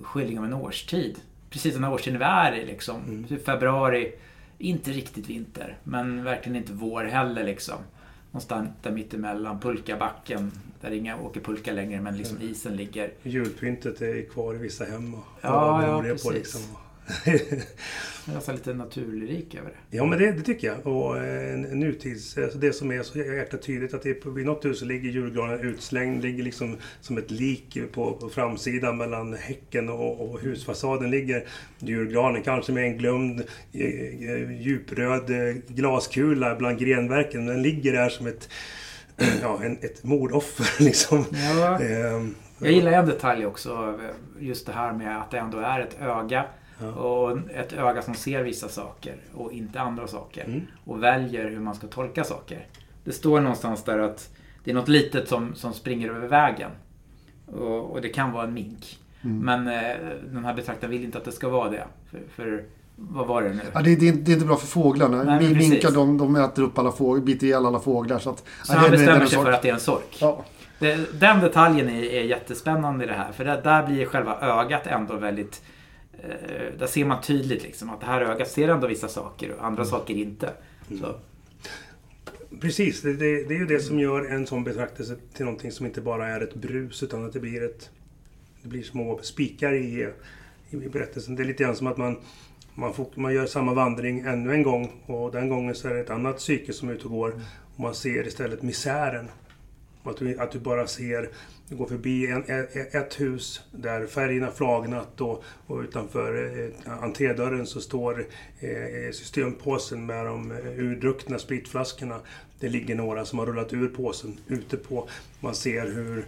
skildring av en årstid. Precis den här årstiden vi är i liksom. Mm. Typ februari inte riktigt vinter, men verkligen inte vår heller liksom. Någonstans där mittemellan, pulkabacken, där inga åker pulka längre men liksom isen ligger. Julpyntet är kvar i vissa hem och ja, ja, precis. På liksom. Nästan lite naturlyrik över det. Ja, men det, det tycker jag. Och en, nutids... Alltså det som är så jäkla tydligt att det på, vid något hus så ligger julgranen utslängd. Ligger liksom som ett lik på, på framsidan mellan häcken och, och husfasaden ligger julgranen. Kanske med en glömd eh, djupröd eh, glaskula bland grenverken. Den ligger där som ett, [clears throat] ja, en, ett mordoffer [laughs] liksom. Ja. Ehm, jag gillar en detalj också. Just det här med att det ändå är ett öga Ja. Och ett öga som ser vissa saker och inte andra saker. Mm. Och väljer hur man ska tolka saker. Det står någonstans där att det är något litet som, som springer över vägen. Och, och det kan vara en mink. Mm. Men eh, den här betraktaren vill inte att det ska vara det. För, för vad var det nu? Ja, det, det, det, är inte bra för fåglarna. Nej, Minkar de, de äter upp alla fåglar, biter ihjäl alla fåglar. Så, att, så han bestämmer sig för att det är en sork. Ja. Det, den detaljen är, är jättespännande i det här. För det, där blir själva ögat ändå väldigt eh, där ser man tydligt liksom att det här ögat ser ändå vissa saker och andra mm. saker inte. Mm. Precis, det, det, det, är ju det som gör en sån betraktelse till någonting som inte bara är ett brus utan att det blir ett det blir små spikar i, i berättelsen. Det är lite grann som att man, man, får, man gör samma vandring ännu en gång och den gången så är det ett annat psyke som är ute och går. Och man ser istället misären. Att du, att du bara ser, du går förbi en, ett hus där färgerna flagnat och, och utanför eh, entrédörren så står eh, systempåsen med de eh, urdruckna spritflaskorna. Det ligger några som har rullat ur påsen ute på. Man ser hur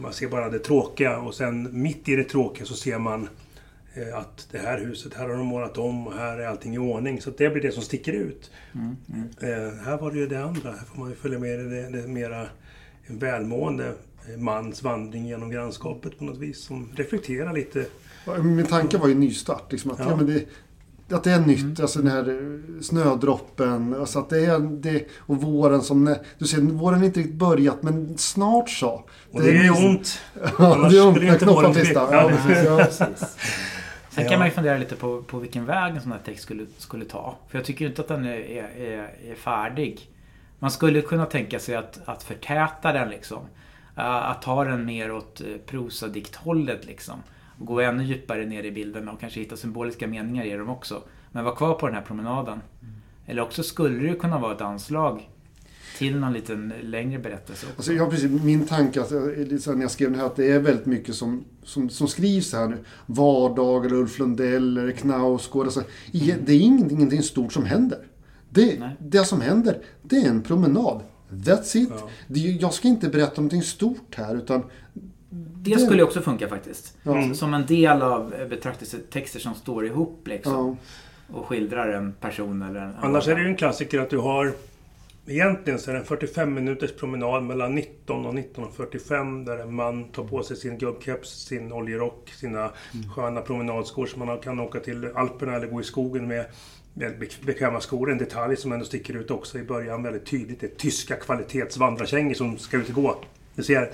man ser bara det tråkiga och sen mitt i det tråkiga så ser man att det här huset, här har de målat om och här är allting i ordning. Så det blir det som sticker ut. Mm, mm. Här var det ju det andra. Här får man ju följa med i det, det mera välmående mans vandring genom grannskapet på något vis. Som reflekterar lite. Min tanke var ju nystart. Liksom att, ja. ja men det, att det är nytt, mm. alltså den här eh, snödroppen. Alltså att det är det, och våren som... Du ser, våren har inte riktigt börjat men snart så. Och det, det är ju ont. [laughs] ja, det är ont när knopparna tvistar. Ja, ja. Sen kan man ju fundera lite på, på vilken väg en sån här text skulle, skulle ta. För jag tycker inte att den är, är, är färdig. Man skulle kunna tänka sig att, att förtäta den liksom. Att ta den mer åt eh, prosadikthållet liksom. Och gå ännu djupare ner i bilderna och kanske hitta symboliska meningar i dem också. Men vara kvar på den här promenaden. Mm. Eller också skulle det kunna vara ett anslag till någon liten längre berättelse. Också. Alltså, ja, precis. Min tanke alltså, när jag skrev det här att det är väldigt mycket som, som, som skrivs här nu. Vardag, eller Ulf Lundell, eller Knausgård. Alltså, mm. Det är ingenting stort som händer. Det, det som händer, det är en promenad. That's it. Ja. jag ska inte berätta någonting stort här utan det skulle också funka faktiskt. Ja. Som en del av betraktelsetexter som står ihop liksom. Ja. Och skildrar en person eller en... Annars är det ju en klassiker att du har Egentligen så är det en 45 minuters promenad mellan 19 och 19.45 där en man tar på sig sin gubbkeps, sin oljerock, sina mm. sköna promenadskor som man kan åka till Alperna eller gå i skogen med. Väldigt bekväma skor, en detalj som ändå sticker ut också i början väldigt tydligt. Det är tyska kvalitetsvandrarkängor som ska ut och gå. Du ser.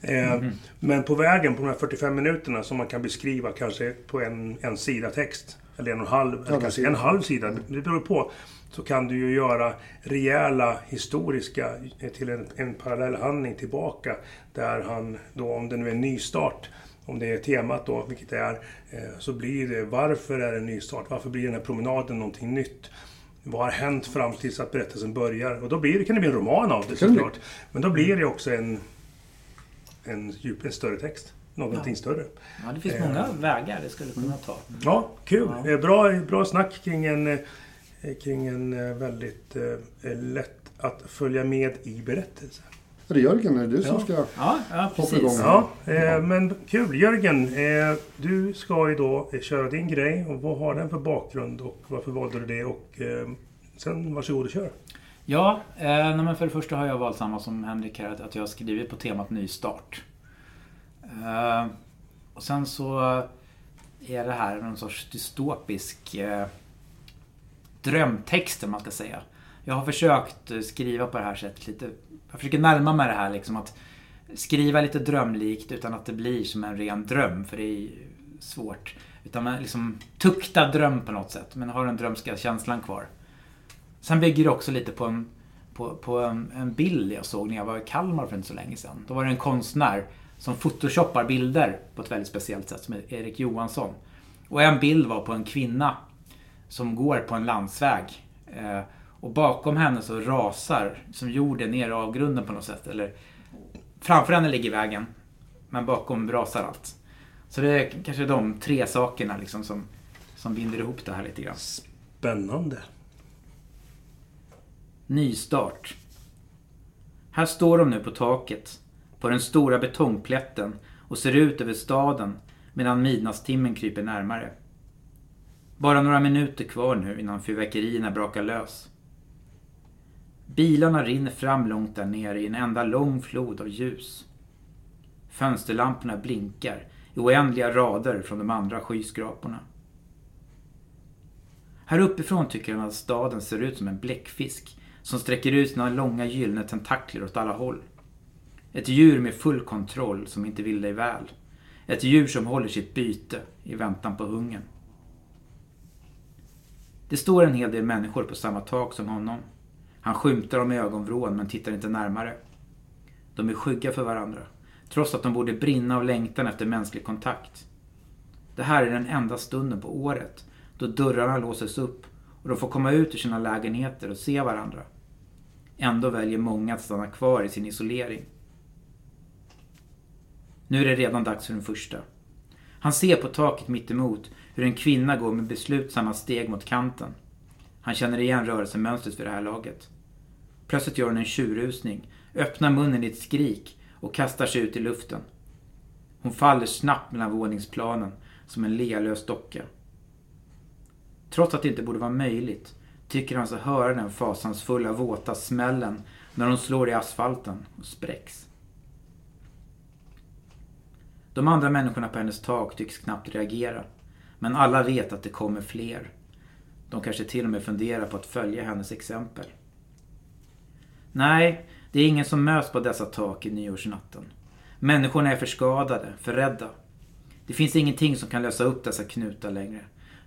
Eh, mm. Men på vägen, på de här 45 minuterna som man kan beskriva kanske på en, en sida text. Eller en och en halv, ja, eller kanske en halv sida. Det beror på. Så kan du ju göra rejäla historiska eh, till en, en parallellhandling tillbaka. Där han då, om det nu är en nystart, om det är temat då, vilket det är, eh, så blir det varför är det en nystart? Varför blir den här promenaden någonting nytt? Vad har hänt fram tills att berättelsen börjar? Och då blir kan det bli en roman av det såklart. Men då blir det också en en, djup, en större text. Någonting ja. större. Ja, det finns många eh, vägar det skulle kunna ta. Ja, kul. Ja. Eh, bra, bra snack kring en, eh, kring en väldigt eh, lätt att följa med i berättelsen. Är det Jörgen? Är det du som ska ja, ja, hoppa igång? Ja, eh, men kul. Jörgen, eh, du ska ju då köra din grej. Och vad har den för bakgrund och varför valde du det? Och eh, sen varsågod och kör. Ja, eh, men för det första har jag valt samma som Henrik här, att jag har skrivit på temat nystart. Eh, och sen så är det här någon sorts dystopisk eh, drömtext, man ska säga. Jag har försökt skriva på det här sättet lite. Jag försöker närma mig det här liksom att skriva lite drömlikt utan att det blir som en ren dröm, för det är svårt. Utan man liksom tukta dröm på något sätt, men har den drömska känslan kvar. Sen bygger det också lite på en, på, på en, en, bild jag såg när jag var i Kalmar för inte så länge sedan. Då var det en konstnär som photoshoppar bilder på ett väldigt speciellt sätt, som är Erik Johansson. Och en bild var på en kvinna som går på en landsväg. Eh, och bakom henne så rasar som jorden ner i avgrunden på något sätt. Eller framför henne ligger vägen, men bakom rasar allt. Så det är kanske de tre sakerna liksom som, som binder ihop det här lite grann. Spännande. Nystart. Här står de nu på taket, på den stora betongplätten och ser ut över staden medan midnattstimmen kryper närmare. Bara några minuter kvar nu innan fyrverkerierna brakar lös. Bilarna rinner fram långt där nere i en enda lång flod av ljus. Fönsterlamporna blinkar i oändliga rader från de andra skyskraporna. Här uppifrån tycker han att staden ser ut som en bläckfisk som sträcker ut sina långa gyllene tentakler åt alla håll. Ett djur med full kontroll som inte vill dig väl. Ett djur som håller sitt byte i väntan på hungern. Det står en hel del människor på samma tak som honom. Han skymtar dem i ögonvrån men tittar inte närmare. De är skygga för varandra. Trots att de borde brinna av längtan efter mänsklig kontakt. Det här är den enda stunden på året då dörrarna låses upp och de får komma ut ur sina lägenheter och se varandra. Ändå väljer många att stanna kvar i sin isolering. Nu är det redan dags för den första. Han ser på taket mittemot hur en kvinna går med beslutsamma steg mot kanten. Han känner igen rörelsemönstret för det här laget. Plötsligt gör hon en tjurrusning, öppnar munnen i ett skrik och kastar sig ut i luften. Hon faller snabbt mellan våningsplanen som en lealös docka. Trots att det inte borde vara möjligt tycker han sig höra den fasansfulla våta smällen när hon slår i asfalten och spräcks. De andra människorna på hennes tak tycks knappt reagera. Men alla vet att det kommer fler. De kanske till och med funderar på att följa hennes exempel. Nej, det är ingen som möts på dessa tak i nyårsnatten. Människorna är för skadade, för rädda. Det finns ingenting som kan lösa upp dessa knutar längre.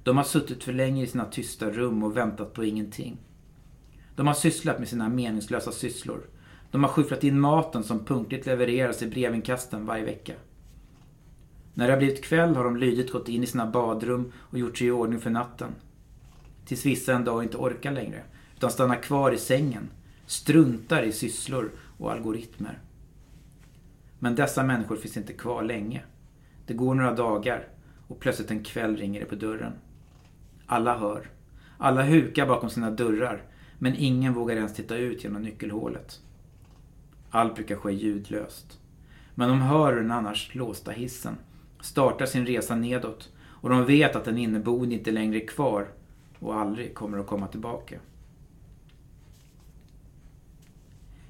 De har suttit för länge i sina tysta rum och väntat på ingenting. De har sysslat med sina meningslösa sysslor. De har skyfflat in maten som punktligt levereras i brevinkasten varje vecka. När det har blivit kväll har de lydigt gått in i sina badrum och gjort sig i ordning för natten. Tills vissa en dag inte orkar längre, utan stannar kvar i sängen, struntar i sysslor och algoritmer. Men dessa människor finns inte kvar länge. Det går några dagar och plötsligt en kväll ringer det på dörren. Alla hör. Alla hukar bakom sina dörrar, men ingen vågar ens titta ut genom nyckelhålet. Allt brukar ske ljudlöst. Men de hör den annars låsta hissen startar sin resa nedåt och de vet att den inneboende inte längre är kvar och aldrig kommer att komma tillbaka.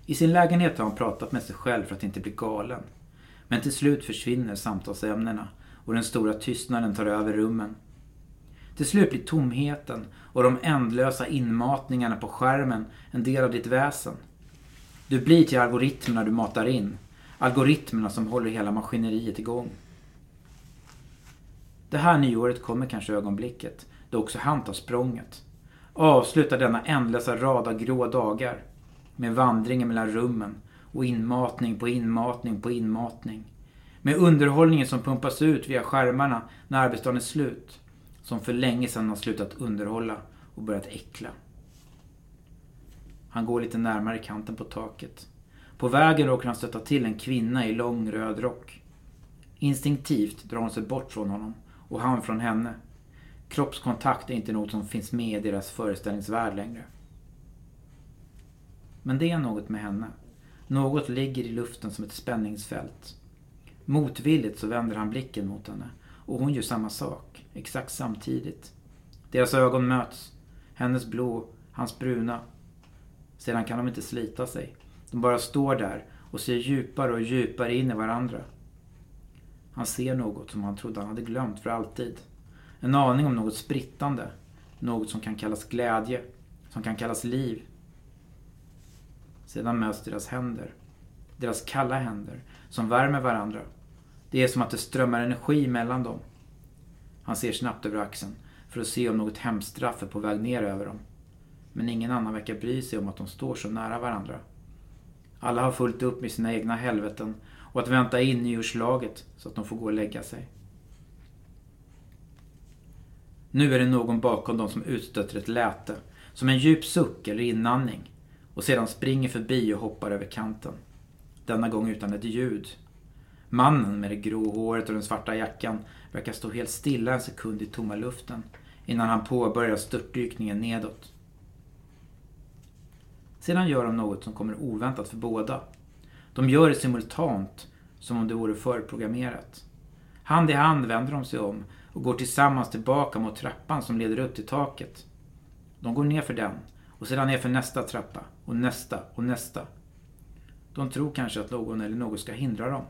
I sin lägenhet har han pratat med sig själv för att inte bli galen. Men till slut försvinner samtalsämnena och den stora tystnaden tar över rummen. Till slut blir tomheten och de ändlösa inmatningarna på skärmen en del av ditt väsen. Du blir till algoritmerna du matar in. Algoritmerna som håller hela maskineriet igång. Det här nyåret kommer kanske ögonblicket då också han tar språnget. Avslutar denna ändlösa rad av grå dagar med vandringen mellan rummen och inmatning på inmatning på inmatning. Med underhållningen som pumpas ut via skärmarna när arbetsdagen är slut. Som för länge sedan har slutat underhålla och börjat äckla. Han går lite närmare kanten på taket. På vägen råkar han stöta till en kvinna i lång röd rock. Instinktivt drar hon sig bort från honom och han från henne. Kroppskontakt är inte något som finns med i deras föreställningsvärld längre. Men det är något med henne. Något ligger i luften som ett spänningsfält. Motvilligt så vänder han blicken mot henne och hon gör samma sak, exakt samtidigt. Deras ögon möts. Hennes blå, hans bruna. Sedan kan de inte slita sig. De bara står där och ser djupare och djupare in i varandra. Han ser något som han trodde han hade glömt för alltid. En aning om något sprittande. Något som kan kallas glädje. Som kan kallas liv. Sedan möts deras händer. Deras kalla händer. Som värmer varandra. Det är som att det strömmar energi mellan dem. Han ser snabbt över axeln för att se om något hemskt straff är på väg ner över dem. Men ingen annan verkar bry sig om att de står så nära varandra. Alla har fullt upp med sina egna helveten och att vänta in nyårslaget så att de får gå och lägga sig. Nu är det någon bakom dem som utstöter ett läte, som en djup suck eller inandning och sedan springer förbi och hoppar över kanten. Denna gång utan ett ljud. Mannen med det grå håret och den svarta jackan verkar stå helt stilla en sekund i tomma luften innan han påbörjar störtdykningen nedåt. Sedan gör de något som kommer oväntat för båda. De gör det simultant, som om det vore förprogrammerat. Hand i hand vänder de sig om och går tillsammans tillbaka mot trappan som leder upp till taket. De går ner för den och sedan ner för nästa trappa och nästa och nästa. De tror kanske att någon eller något ska hindra dem.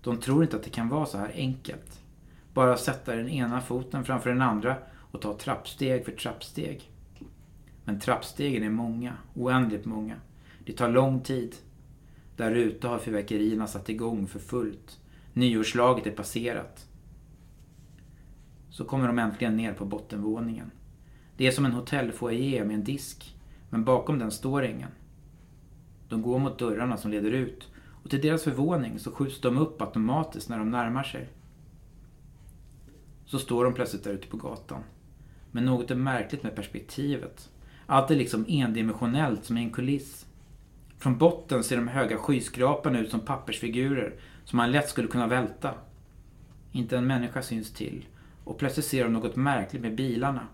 De tror inte att det kan vara så här enkelt. Bara sätta den ena foten framför den andra och ta trappsteg för trappsteg. Men trappstegen är många, oändligt många. Det tar lång tid. Där ute har fyrverkerierna satt igång för fullt. Nyårslaget är passerat. Så kommer de äntligen ner på bottenvåningen. Det är som en hotellfoajé med en disk, men bakom den står ingen. De går mot dörrarna som leder ut Och till deras förvåning så skjuts de upp automatiskt när de närmar sig. Så står de plötsligt där ute på gatan. Men något är märkligt med perspektivet. Allt är liksom endimensionellt som i en kuliss. Från botten ser de höga skyskraporna ut som pappersfigurer som man lätt skulle kunna välta. Inte en människa syns till. Och plötsligt ser de något märkligt med bilarna.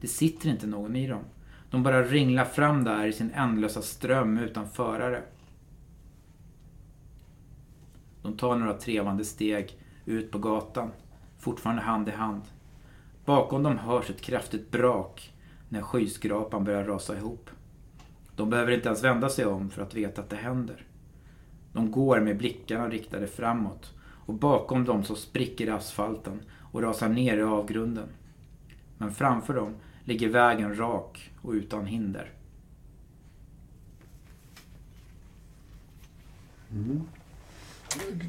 Det sitter inte någon i dem. De bara ringlar fram där i sin ändlösa ström utan förare. De tar några trevande steg ut på gatan, fortfarande hand i hand. Bakom dem hörs ett kraftigt brak när skyskrapan börjar rasa ihop. De behöver inte ens vända sig om för att veta att det händer. De går med blickarna riktade framåt och bakom dem så spricker asfalten och rasar ner i avgrunden. Men framför dem ligger vägen rak och utan hinder.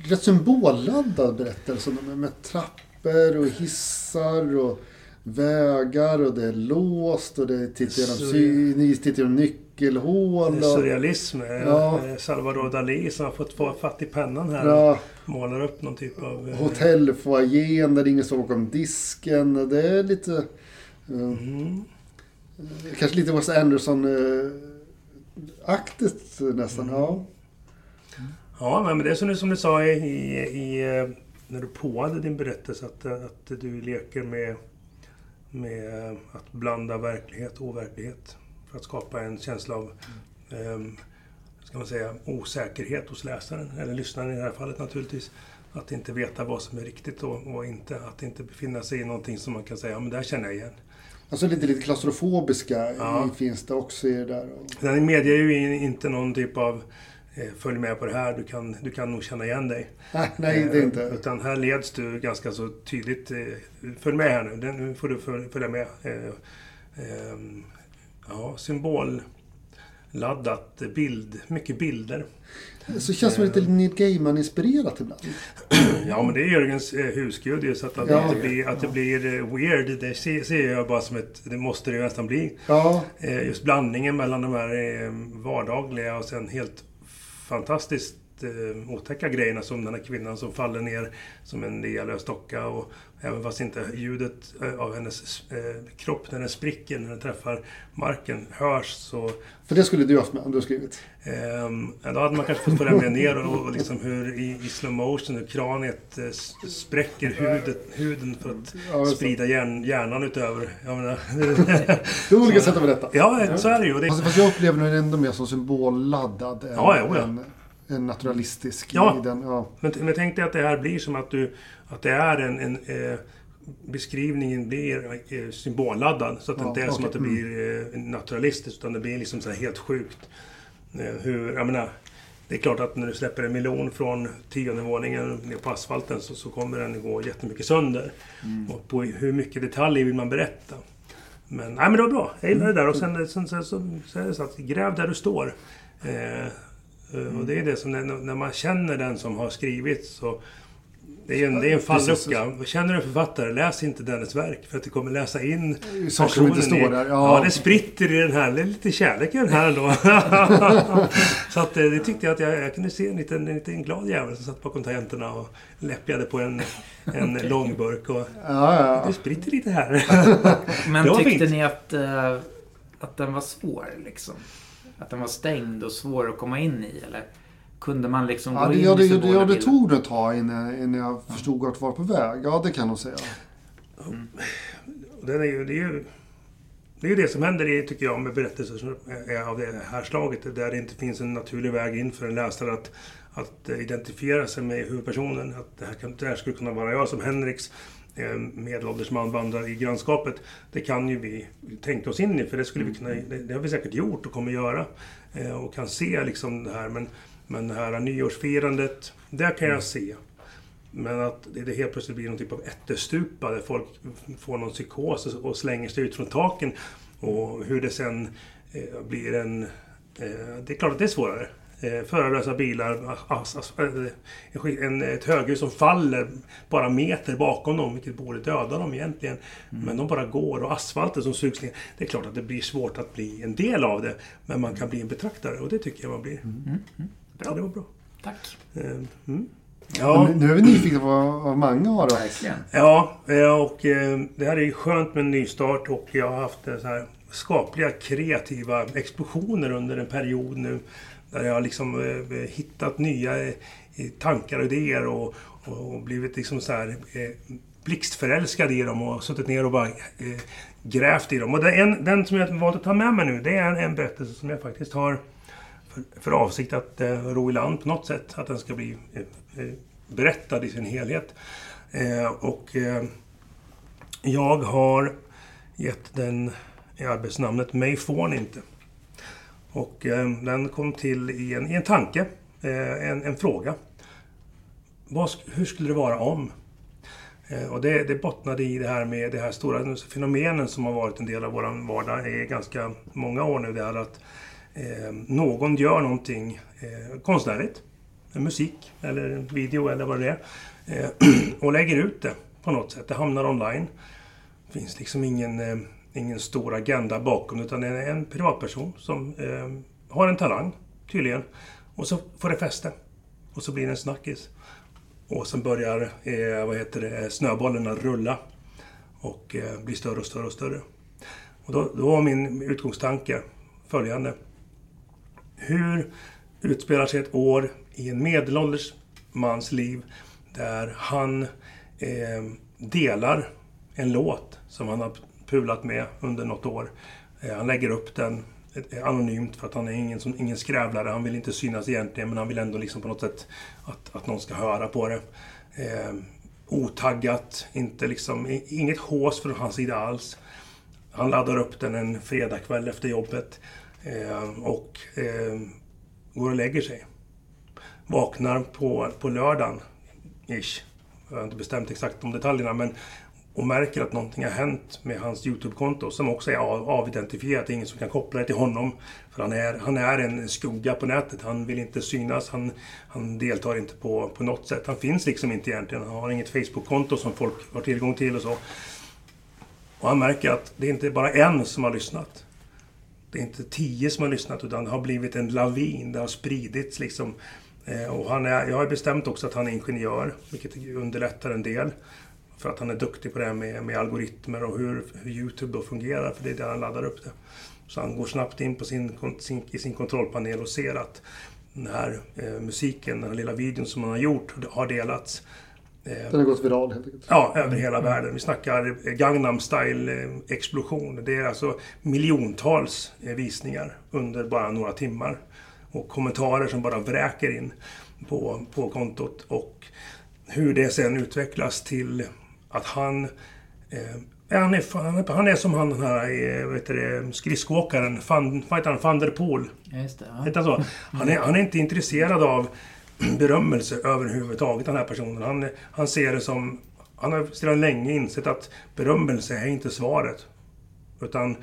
Rätt symbolladdad berättelse med, med trappor och hissar och vägar och det är låst och det tittar genom, sy- nyckelhål. Och, Surrealism. eh, Ja. Salvador Dalí som har fått få fatt i pennan här. ja, Målar upp någon typ av... eh, hotellfoajén där ingen står bakom disken. Det är lite... eh, Mm. Kanske lite Wes Anderson-aktigt nästan. Ja. Ja, men det är som du, som du sa i, i, i, eh, när du påade din berättelse att, eh, att du leker med, med att blanda verklighet och overklighet. För att skapa en känsla av ehm, ska man säga, osäkerhet hos läsaren, eller lyssnaren i det här fallet naturligtvis. Att inte veta vad som är riktigt och, och inte. Att inte befinna sig i någonting som man kan säga, ja men det här känner jag igen. Alltså lite, lite klaustrofobiska Ja. finns det också i det där. Den medger ju in- inte någon typ av eh, följ med på det här, du kan, du kan nog känna igen dig. Nej, [laughs] nej, det är Eh, inte. Utan här leds du ganska så tydligt. eh, Följ med här nu, nu får du föl- följa med. Eh, ehm, Ja, symbolladdat, bild, mycket bilder. Så det känns som lite Neil Gaiman-inspirerat ibland. Ja, men det är Jörgens eh, husgud ju, så att, att, Ja. det, blir, att det blir eh, weird, det ser, ser jag bara som ett... Det måste det ju nästan bli. Ja, Eh, Just blandningen mellan de här eh, vardagliga och sen helt fantastiskt eh, otäcka grejerna som den här kvinnan som faller ner som en lealös docka och även fast inte ljudet eh, av hennes eh, kropp när den spricker, när den träffar marken, hörs så för det skulle du haft med om du skrivit. Ehm, då hade man kanske fått följa med ner och, och liksom hur i, i slow motion hur kraniet eh, spräcker hudet, huden för att Ja, sprida hjärn, hjärnan utöver. Jag menar, Det är olika sätt att berätta. ja, så är det ju. Det, Fast, fast jag upplever den ändå mer som symbolladdad än, Ja, ja. Än naturalistisk. Ja. I den, ja. Men, men tänk dig att det här blir som att du... Att det är en... en eh, beskrivningen blir eh, symbolladdad. Så att det Ja, inte är som okej. att det blir eh, naturalistiskt. Utan det blir liksom så helt sjukt. Eh, hur, jag menar, det är klart att när du släpper en miljon från tionde våningen ner på asfalten så, så kommer den gå jättemycket sönder. Och på hur mycket detaljer vill man berätta? Men, nej, men det var bra. Jag gillar det där. Och sen, sen, sen så, så är det så att gräv där du står. Eh, eh, och det är det som när, när man känner den som har skrivit så det är en, det är en fallucka. Känner du en författare, läs inte dennes verk. För att du kommer läsa in Saker som inte står där. Ja. Ja. det spritter i den här. Det är lite kärlek i den här ändå. [laughs] så att eh, det tyckte jag att jag, jag kunde se en liten, en liten glad jävel som satt bakom tangenterna och läppjade på en, en långburk. Och, Ja, ja, det spritter lite här. [laughs] Men tyckte fint. ni att, eh, att den var svår liksom? Att den var stängd och svår att komma in i eller? Kunde man liksom Ja, gå det, in ja, i det, ja, det tog ett tag innan, innan jag förstod vart jag var på väg. Ja, det kan jag nog säga. Och Den är ju, det, är ju, det är ju det som händer i, tycker jag, med berättelser av det här slaget. Där det inte finns en naturlig väg in för en läsare att, att identifiera sig med huvudpersonen. Att det här, kan, det här skulle kunna vara jag som Henriks medelålders man vandrar i grannskapet. Det kan ju vi tänka oss in i, för det, skulle vi kunna, det, har vi säkert gjort och kommer göra. Eh, och kan se liksom det här. Men, men det här nyårsfirandet, det kan jag se. Men att det helt plötsligt blir någon typ av ättestupa där folk får någon psykos och- slänger sig ut från taken. Och hur det sen eh, blir en... Eh, det är klart att det är svårare. Eh, förarlösa bilar, eh, en ett höghus som faller bara meter bakom dem, vilket borde döda dem egentligen. Men de bara går och asfalten som sugs ner. Det är klart att det blir svårt att bli en del av det, men man kan bli en betraktare och det tycker jag man blir. Ja, det var bra. Tack. Eh, mm. Ja. Nu är vi nyfikna på vad, Mange har då. Ja, eh, och det här är ju skönt med en nystart och jag har haft så här skapliga kreativa explosioner under en period nu. Där jag har liksom eh, eh, hittat nya eh, tankar och idéer och, och, och blivit liksom så här eh, blixtförälskad i dem och suttit ner och bara eh, grävt i dem. Och den, den som jag valt att ta med mig nu, det är en, en berättelse som jag faktiskt har för, för avsikt att eh, ro i land på något sätt. Att den ska bli eh, eh berättad i sin helhet. Eh, och eh, jag har gett den i arbetsnamnet Mig får ni inte. Och eh, den kom till i en, i en tanke, eh, en, en fråga. Vad, hur skulle det vara om? Eh, och det, det bottnade i det här med det här stora fenomenen som har varit en del av vår vardag i ganska många år nu. Det är att eh, någon gör någonting eh, konstnärligt, musik eller video eller vad det är, eh, [clears throat] och lägger ut det på något sätt. Det hamnar online. Det finns liksom ingen, eh, ingen stor agenda bakom utan det är en privatperson som eh, har en talang, tydligen. Och så får det fäste. Och så blir det en snackis. Och sen börjar eh, vad heter det, snöbollarna rulla. Och eh, blir större och större och större. Och då, då var min utgångstanke följande. Hur utspelar sig ett år i en medelålders mans liv där han eh, delar en låt som han har pulat med under något år. Eh, han lägger upp den eh, eh, anonymt för att han är ingen, som, ingen skrävlare. Han vill inte synas egentligen men han vill ändå liksom på något sätt att, att någon ska höra på det. Eh, otaggat, inte liksom, inget hås från hans sida alls. Han laddar upp den en fredagkväll efter jobbet eh, och eh, går och lägger sig. Vaknar på, på lördagen, ish. Jag har inte bestämt exakt de detaljerna, men och märker att någonting har hänt med hans YouTube-konto som också är avidentifierat. Det är ingen som kan koppla det till honom. För han är, han är en skugga på nätet. Han vill inte synas. Han, han deltar inte på, på något sätt. Han finns liksom inte egentligen. Han har inget Facebook-konto som folk har tillgång till och så. Och han märker att det är inte bara en som har lyssnat. Det är inte tio som har lyssnat utan det har blivit en lavin. Det har spridits liksom. Eh, och han är, jag har bestämt också att han är ingenjör, vilket underlättar en del. För att han är duktig på det här med, med algoritmer och hur, hur Youtube då fungerar, för det är där han laddar upp det. Så han går snabbt in på sin, sin, i sin kontrollpanel och ser att den här eh, musiken, den här lilla videon som han har gjort, har delats. Eh, Den har gått viral helt enkelt. Ja, över hela världen. Vi snackar eh, Gangnam style-explosion. Det är alltså miljontals eh, visningar under bara några timmar. Och kommentarer som bara vräker in på, på kontot. Och hur det sen utvecklas till att han... Eh, han, är, han, är, han är som han den här eh, vet du, skridskoåkaren, van, vad heter han, van der Poel. Just det. Ja. Heter han så? Han är, han är inte intresserad av [clears throat] berömmelse överhuvudtaget, den här personen. Han, han ser det som... Han har sedan länge insett att berömmelse är inte svaret. Utan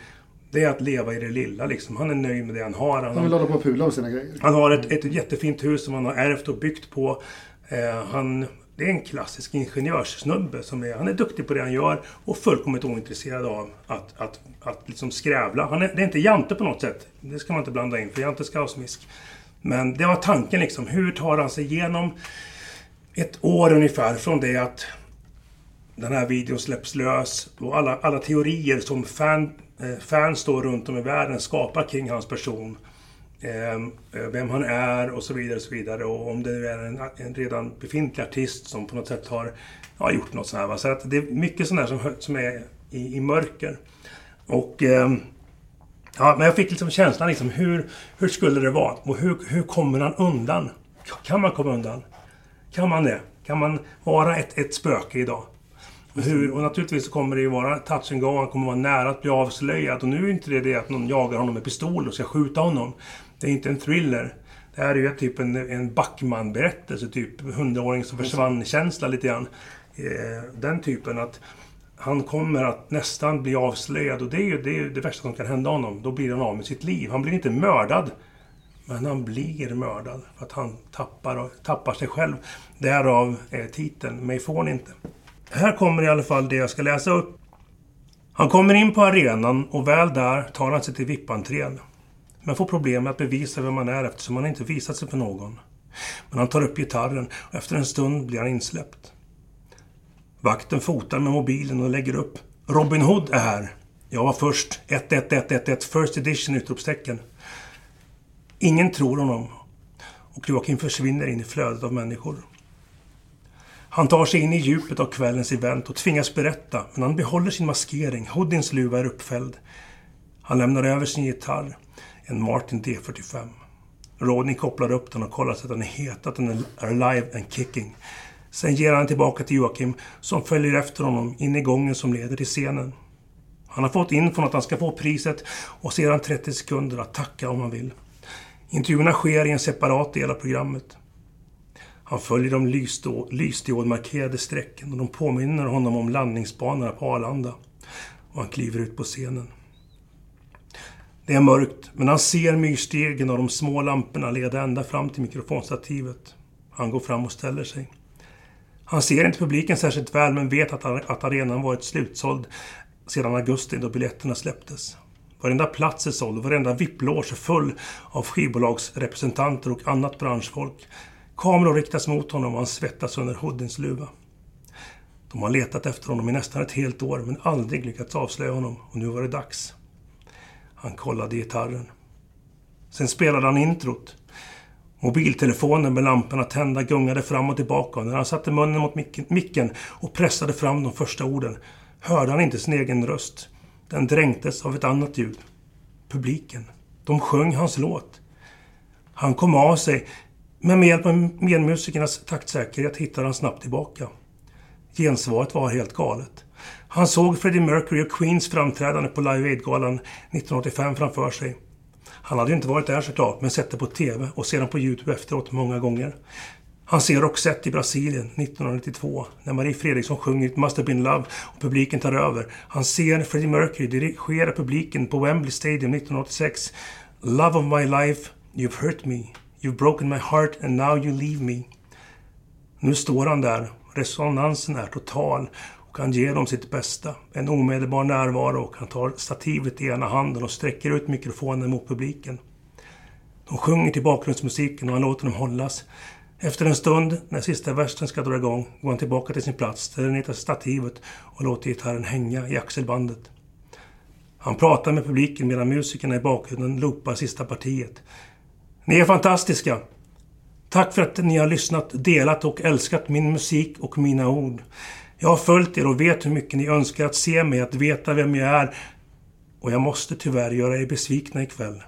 det är att leva i det lilla liksom. Han är nöjd med det han har. Han, Han vill hålla på och pula med sina grejer. han har ett, ett jättefint hus som han har ärvt och byggt på. Eh, han, det är en klassisk ingenjörssnubbe. Som är, han är duktig på det han gör och fullkomligt ointresserad av att, att, att liksom skrävla. Han är, det är inte Jante på något sätt. Det ska man inte blanda in, för Jante ska ha smisk. Men det var tanken liksom. Hur tar han sig igenom ett år ungefär från det att den här videon släpps lös och alla, alla teorier som fan, eh, fans då runt om i världen skapar kring hans person. Ehm, eh, vem han är och så vidare. Och så vidare. Och om det nu är en, en redan befintlig artist som på något sätt har ja, gjort något sånt här. Va? Så att det är mycket sånt här som, som är i, i mörker. Och... Ehm, ja, men jag fick liksom känslan liksom, hur, hur skulle det vara? Och hur, hur kommer han undan? Kan man komma undan? Kan man det? Kan man vara ett, ett spöke idag? Och, hur, och naturligtvis så kommer det ju vara touch and go, han kommer vara nära att bli avslöjad. Och nu är inte det det att någon jagar honom med pistol och ska skjuta honom. Det är inte en thriller. Det här är ju typ en, en Backman-berättelse, typ hundraåring som försvann-känsla lite grann. Eh, den typen att han kommer att nästan bli avslöjad och det är ju det, är det värsta som kan hända honom. Då blir han av med sitt liv. Han blir inte mördad. Men han blir mördad för att han tappar, och, tappar sig själv. Därav eh, titeln Mig får ni inte. Här kommer i alla fall det jag ska läsa upp. Han kommer in på arenan och väl där tar han sig till VIP-entrén. Men får problem med att bevisa vem han är eftersom han inte visat sig för någon. Men han tar upp gitarren och efter en stund blir han insläppt. Vakten fotar med mobilen och lägger upp. Robin Hood är här. Jag var först. 11111 First edition! utropstecken. Ingen tror honom och Joakim försvinner in i flödet av människor. Han tar sig in i djupet av kvällens event och tvingas berätta, men han behåller sin maskering. Hoodins luva är uppfälld. Han lämnar över sin gitarr, en Martin D45. Rodney kopplar upp den och kollar så att den är het, att den är alive and kicking. Sen ger han tillbaka till Joakim, som följer efter honom in i gången som leder till scenen. Han har fått infon att han ska få priset och sedan 30 sekunder att tacka om han vill. Intervjuerna sker i en separat del av programmet. Han följer de lysdiodmarkerade strecken och de påminner honom om landningsbanorna på Arlanda. Och han kliver ut på scenen. Det är mörkt, men han ser myrstegen och de små lamporna leda ända fram till mikrofonstativet. Han går fram och ställer sig. Han ser inte publiken särskilt väl, men vet att, att arenan varit slutsåld sedan augusti då biljetterna släpptes. Varenda plats är såld och varenda VIP-loge är full av skivbolagsrepresentanter och annat branschfolk. Kameror riktas mot honom och han svettas under Hoodins luva. De har letat efter honom i nästan ett helt år men aldrig lyckats avslöja honom och nu var det dags. Han kollade gitarren. Sen spelade han introt. Mobiltelefonen med lamporna tända gungade fram och tillbaka och när han satte munnen mot micken och pressade fram de första orden hörde han inte sin egen röst. Den dränktes av ett annat ljud. Publiken. De sjöng hans låt. Han kom av sig, men med hjälp av medmusikernas taktsäkerhet hittade han snabbt tillbaka. Gensvaret var helt galet. Han såg Freddie Mercury och Queens framträdande på Live Aid-galan 1985 framför sig. Han hade ju inte varit där såklart, men sett det på TV och sedan på Youtube efteråt många gånger. Han ser Roxette i Brasilien 1992 när Marie Fredriksson sjunger It must have been love och publiken tar över. Han ser Freddie Mercury dirigera publiken på Wembley Stadium 1986. Love of my life, you've hurt me. You've broken my heart and now you leave me. Nu står han där. Resonansen är total kan han ger dem sitt bästa. En omedelbar närvaro och han tar stativet i ena handen och sträcker ut mikrofonen mot publiken. De sjunger till bakgrundsmusiken och han låter dem hållas. Efter en stund, när sista versen ska dra igång, går han tillbaka till sin plats, ställer ner stativet och låter gitarren hänga i axelbandet. Han pratar med publiken medan musikerna i bakgrunden loopar sista partiet. Ni är fantastiska! Tack för att ni har lyssnat, delat och älskat min musik och mina ord. Jag har följt er och vet hur mycket ni önskar att se mig, att veta vem jag är. Och jag måste tyvärr göra er besvikna ikväll.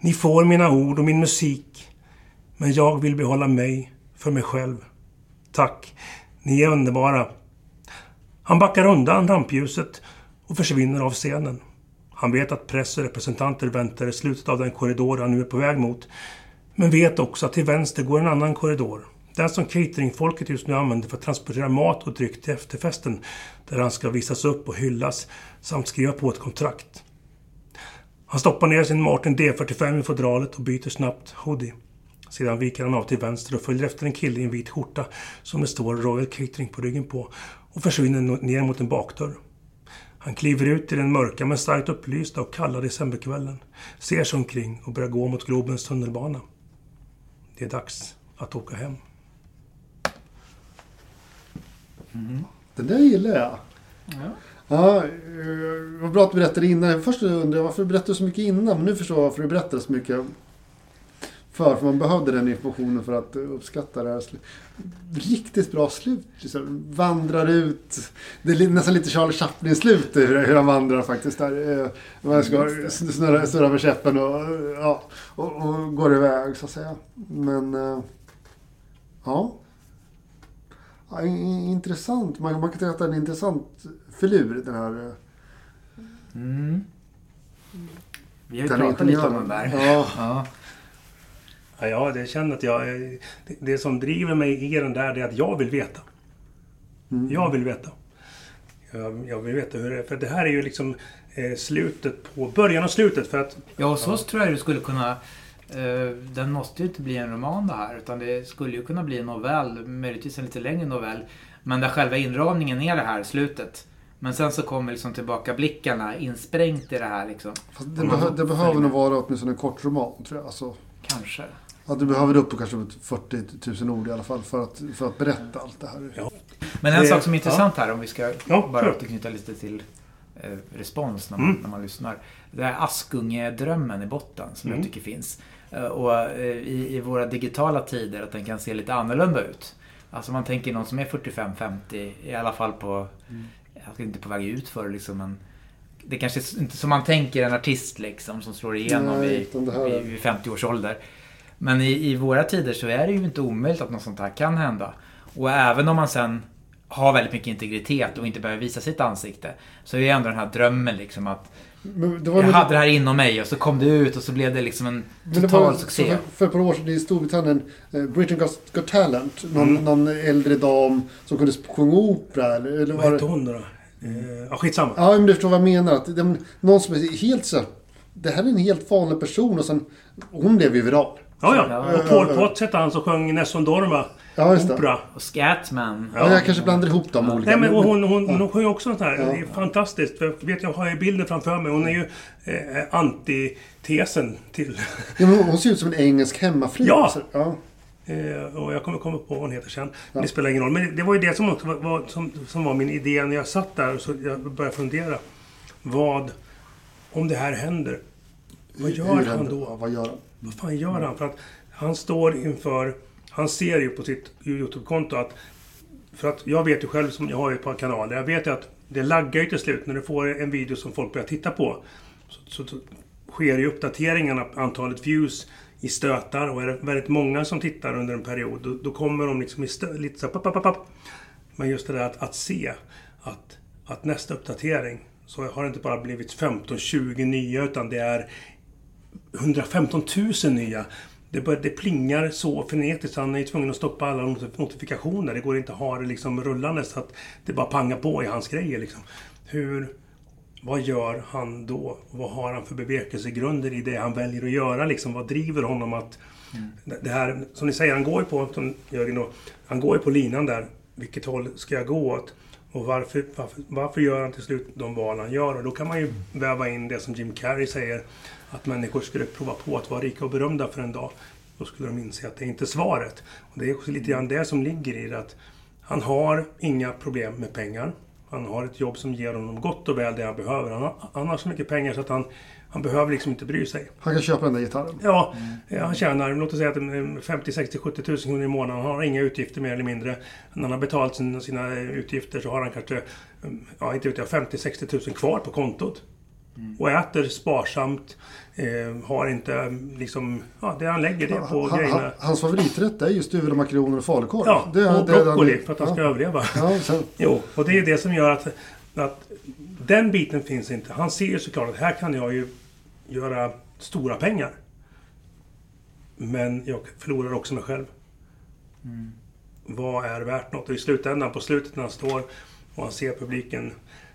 Ni får mina ord och min musik. Men jag vill behålla mig för mig själv. Tack. Ni är underbara. Han backar undan rampljuset och försvinner av scenen. Han vet att press och representanter väntar i slutet av den korridor han nu är på väg mot. Men vet också att till vänster går en annan korridor. Den som cateringfolket just nu använder för att transportera mat och dryck till efterfesten. Där han ska visas upp och hyllas samt skriva på ett kontrakt. Han stoppar ner sin Martin D45 i fodralet och byter snabbt hoodie. Sedan viker han av till vänster och följer efter en kille i en vit skjorta som det står Royal Catering på ryggen på och försvinner ner mot en bakdörr. Han kliver ut i den mörka men starkt upplysta och kalla decemberkvällen, ser sig omkring och börjar gå mot Globens tunnelbana. Det är dags att åka hem. Mm. Den där gillar jag. Ja. Ja, eh, vad bra att du berättade innan. Först undrade jag varför du berättade så mycket innan, men nu förstår jag varför du berättade så mycket för. För man behövde den informationen för att uppskatta det här. Riktigt bra slut. Liksom. Vandrar ut. Det är nästan lite Charlie Chaplin-slut hur han vandrar faktiskt. Där. Eh, man ska snurra, snurra med käppen och, ja, och, och går iväg så att säga. Men... Eh, ja. Ja intressant. Man, man kan säga att det är en intressant filur den här. Eh, mm. Vi har ju pratat lite om den där. Ja. ja. Ja, jag det känner att jag... Det, det som driver mig i den där, det är att jag vill veta. Mm. Jag vill veta. Jag, jag, vill veta hur det är. För det här är ju liksom eh, slutet på... Början och slutet för att... Ja, så ja. tror jag det skulle kunna... Eh, den måste ju inte bli en roman det här. Utan det skulle ju kunna bli en novell. Möjligtvis en lite längre novell. Men där själva inramningen är det här slutet. Men sen så kommer liksom tillbakablickarna insprängt i det här liksom. det, behö, det behöver nog vara åtminstone en kort roman tror jag. Alltså. Kanske. Ja, du behöver upp på kanske 40 000 ord i alla fall för att, för att berätta allt det här. Ja. Men en Det- sak som är intressant här, om vi ska Ja, bara återknyta lite till eh, respons när man, Mm. när man lyssnar. Det här Askungedrömmen i botten som Mm. jag tycker finns. Eh, och eh, i, i våra digitala tider att den kan se lite annorlunda ut. Alltså man tänker någon som är 45-50, i alla fall på, jag ska inte på väg ut för liksom men det kanske är inte som man tänker en artist liksom som slår igenom Nej, vid, vid 50 års ålder. Men i, i våra tider så är det ju inte omöjligt att något sånt här kan hända. Och även om man sen har väldigt mycket integritet och inte behöver visa sitt ansikte. Så är ju ändå den här drömmen liksom att Men det var jag hade det här inom mig och så kom det ut och så blev det liksom en det total var succé. För, för ett par år sedan i Storbritannien, eh, Britain Got, Got Talent, någon, Mm. någon äldre dam som kunde sjunga opera eller, eller Vad var hette det? hon då? Eh, ja, skitsamma. Ja, men du förstår vad jag menar. Att det, någon som är helt så det här är en helt vanlig person och sen, hon blev ju viral. Ja, ja. Ja. Och Paul Potts hette han som sjöng Nessun Dorma. Ja, just det. Opera. Och Scatman. Ja, jag kanske blandar ihop dem olika. Nej, men och hon, hon, hon sjunger också sånt här. Ja. Det är fantastiskt. För jag vet, jag har ju bilden framför mig. Hon är ju eh, antitesen till... Ja, men hon ser ut som en engelsk hemmafru. Ja. Så, ja. Eh, och jag kommer komma på vad hon heter sen. Men Det spelar ingen roll. Men det var ju det som också var, var, som, som var min idé när jag satt där. Så jag började fundera. Vad... Om det här händer. Vad Hur gör han händer- då? Ja, vad gör han? Vad fan gör han? För att han står inför... Han ser ju på sitt YouTube-konto att... För att jag vet ju själv, som jag har ju ett par kanaler. Jag vet ju att det laggar ju till slut när du får en video som folk börjar titta på. Så, så, så sker ju uppdateringarna, antalet views i stötar och är det väldigt många som tittar under en period då, då kommer de liksom i stö, lite så här, papp, papp, papp. Men just det där att, att se att, att nästa uppdatering så har det inte bara blivit 15-20 nya utan det är 115 000 nya. Det, bör, det plingar så frenetiskt. Han är tvungen att stoppa alla not- notifikationer. Det går inte att ha det liksom rullande så att det bara pangar på i hans grejer. Liksom. Hur, vad gör han då? Vad har han för bevekelsegrunder i det han väljer att göra? Liksom, vad driver honom att... Det det här, som ni säger, han går ju på, som Jörgen då, han går ju på linan där. Vilket håll ska jag gå åt? Och varför, varför, varför gör han till slut de val han gör? Och då kan man ju väva in det som Jim Carrey säger. Att människor skulle prova på att vara rika och berömda för en dag. Då skulle de inse att det inte är svaret. Och det är också lite grann det som ligger i det att han har inga problem med pengar. Han har ett jobb som ger honom gott och väl det han behöver. Han har, han har så mycket pengar så att han, han behöver liksom inte bry sig. Han kan köpa den där gitarren. Ja, eh, han tjänar, låt oss säga att en 50, 60, 70 000 kronor i månaden. Han har inga utgifter mer eller mindre. När han har betalt sina, sina utgifter så har han kanske, mm, ja inte vet jag, 50, 60 000 kvar på kontot. Och äter sparsamt. Eh, har inte mm, liksom, ja det han lägger det på han, grejerna. hans favoriträtt är ju stuvade makaroner och falukorv. Ja, Det och det broccoli för att han ska ja. överleva. Ja, sen, Jo, och det är det som gör att, att den biten finns inte. Han ser ju såklart att här kan jag ju göra stora pengar. Men jag förlorar också mig själv. Vad är värt något? Och i slutändan, på slutet när han står och han ser publiken.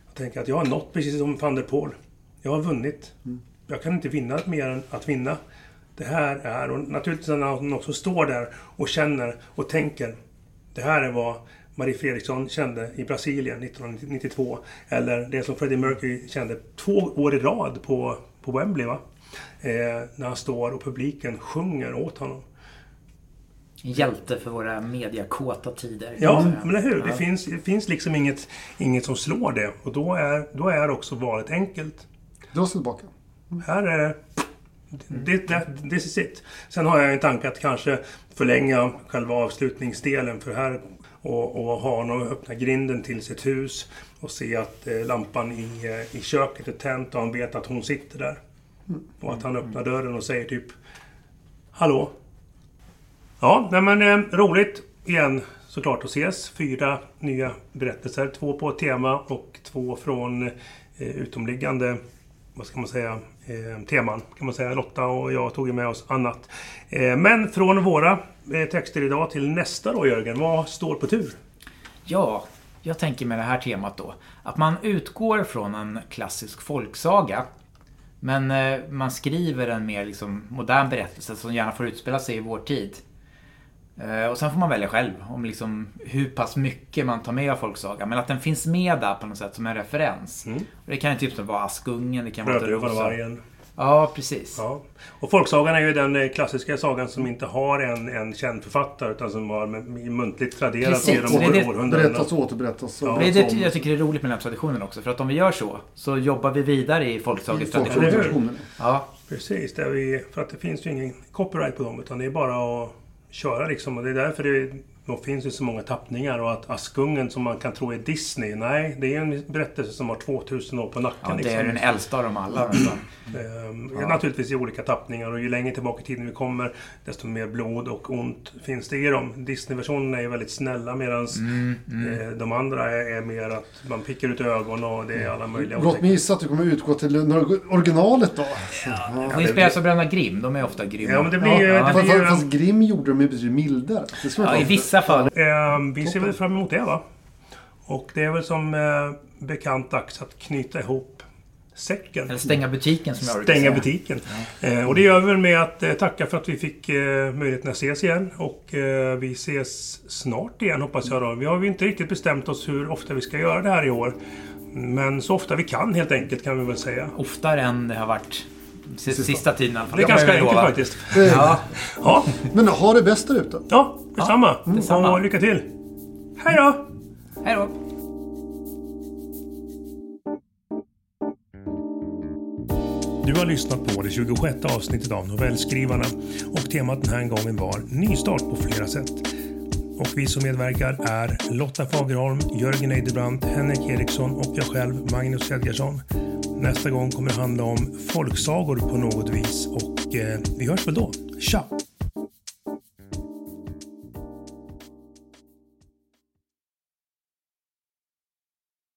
Jag tänker att jag har nått precis som van der Poel. Jag har vunnit. Jag kan inte vinna mer än att vinna. Det här är, och naturligtvis när han också står där och känner och tänker. Det här är vad Marie Fredriksson kände i Brasilien 1992. Eller det som Freddie Mercury kände två år i rad på, på Wembley. Va? Eh, när han står och publiken sjunger åt honom. Hjälte för våra mediakåta tider. Ja, säga. men eller hur? Det, Ja. finns, det finns liksom inget, inget som slår det. Och då är, då är också valet enkelt dra sig tillbaka. Här är det... det- det- This is it. Sen har jag en tanke att kanske förlänga själva avslutningsdelen för här och, och ha honom öppna grinden till sitt hus och se att eh, lampan i, eh, i köket är tänd. och han vet att hon sitter där. Och att han öppnar dörren och säger typ Hallå? Ja, nej men eh, roligt igen såklart att ses. Fyra nya berättelser. Två på tema och två från eh, utomliggande, vad ska man säga, eh, teman. Kan man säga. Lotta och jag tog ju med oss annat. Eh, men från våra eh, texter idag till nästa då Jörgen. Vad står på tur? Ja, jag tänker med det här temat då. Att man utgår från en klassisk folksaga. Men eh, man skriver en mer liksom, modern berättelse som gärna får utspela sig i vår tid. Eh, och sen får man välja själv om liksom, hur pass mycket man tar med av folksagan. Men att den finns med där på något sätt som en referens. Mm. Och det kan ju typ som vara Askungen, det kan vara Brödrövaren och vargen. Ja, precis. Ja. Och folksagan är ju den eh, klassiska sagan som inte har en, en känd författare utan som har med- muntligt traderat Precis, genom det är det- århundradena. Berättas och återberättas. Ja. Det är det jag tycker är roligt med den här traditionen också. För att om vi gör så, så jobbar vi vidare i folksagetraditionen. Ja, Precis, där vi, för att det finns ju ingen copyright på dem utan det är bara att köra liksom. Och det är därför det, det finns ju så många tappningar och att Askungen som man kan tro är Disney. Nej, det är en berättelse som har 2000 år på nacken. ja det liksom. är den äldsta av dem alla. nästan. Ehm, Ja. Naturligtvis i olika tappningar och ju längre tillbaka i tiden vi kommer desto mer blod och ont finns det i dem. Disney-versionerna är väldigt snälla medan Mm, eh, de andra är, är mer att man pickar ut ögon och det är alla möjliga Låt mig gissa att du kommer utgå till originalet då. Ja. Och inspireras av Bröderna Grimm, de är ofta grymma. Ja, men det blir. Ja, det Fast, blir ju fast Grimm gjorde de ju betydligt mildare. Det ska Ja, i vissa fall. Ehm, vi ser väl fram emot det va? Och det är väl som eh, bekant dags att knyta ihop säcken. Eller stänga butiken som jag brukar Stänga säga. butiken. Eh, och det gör vi väl med att eh, tacka för att vi fick eh, möjligheten att ses igen. Och eh, vi ses snart igen hoppas jag då. Vi har ju inte riktigt bestämt oss hur ofta vi ska göra det här i år. Men så ofta vi kan helt enkelt kan vi väl säga. Oftare än det har varit sista, sista tiden i alla fall. Det är ganska enkelt faktiskt. Ja, Ja, Men ha det bäst där ute. ja detsamma. detsamma. Och lycka till. Hej då! hej då. Du har lyssnat på det 26 avsnittet av Novellskrivarna och temat den här gången var nystart på flera sätt. Och vi som medverkar är Lotta Fagerholm, Jörgen Eidebrandt, Henrik Eriksson och jag själv, Magnus Edgarsson. Nästa gång kommer det handla om folksagor på något vis och eh, vi hörs väl då. Tja!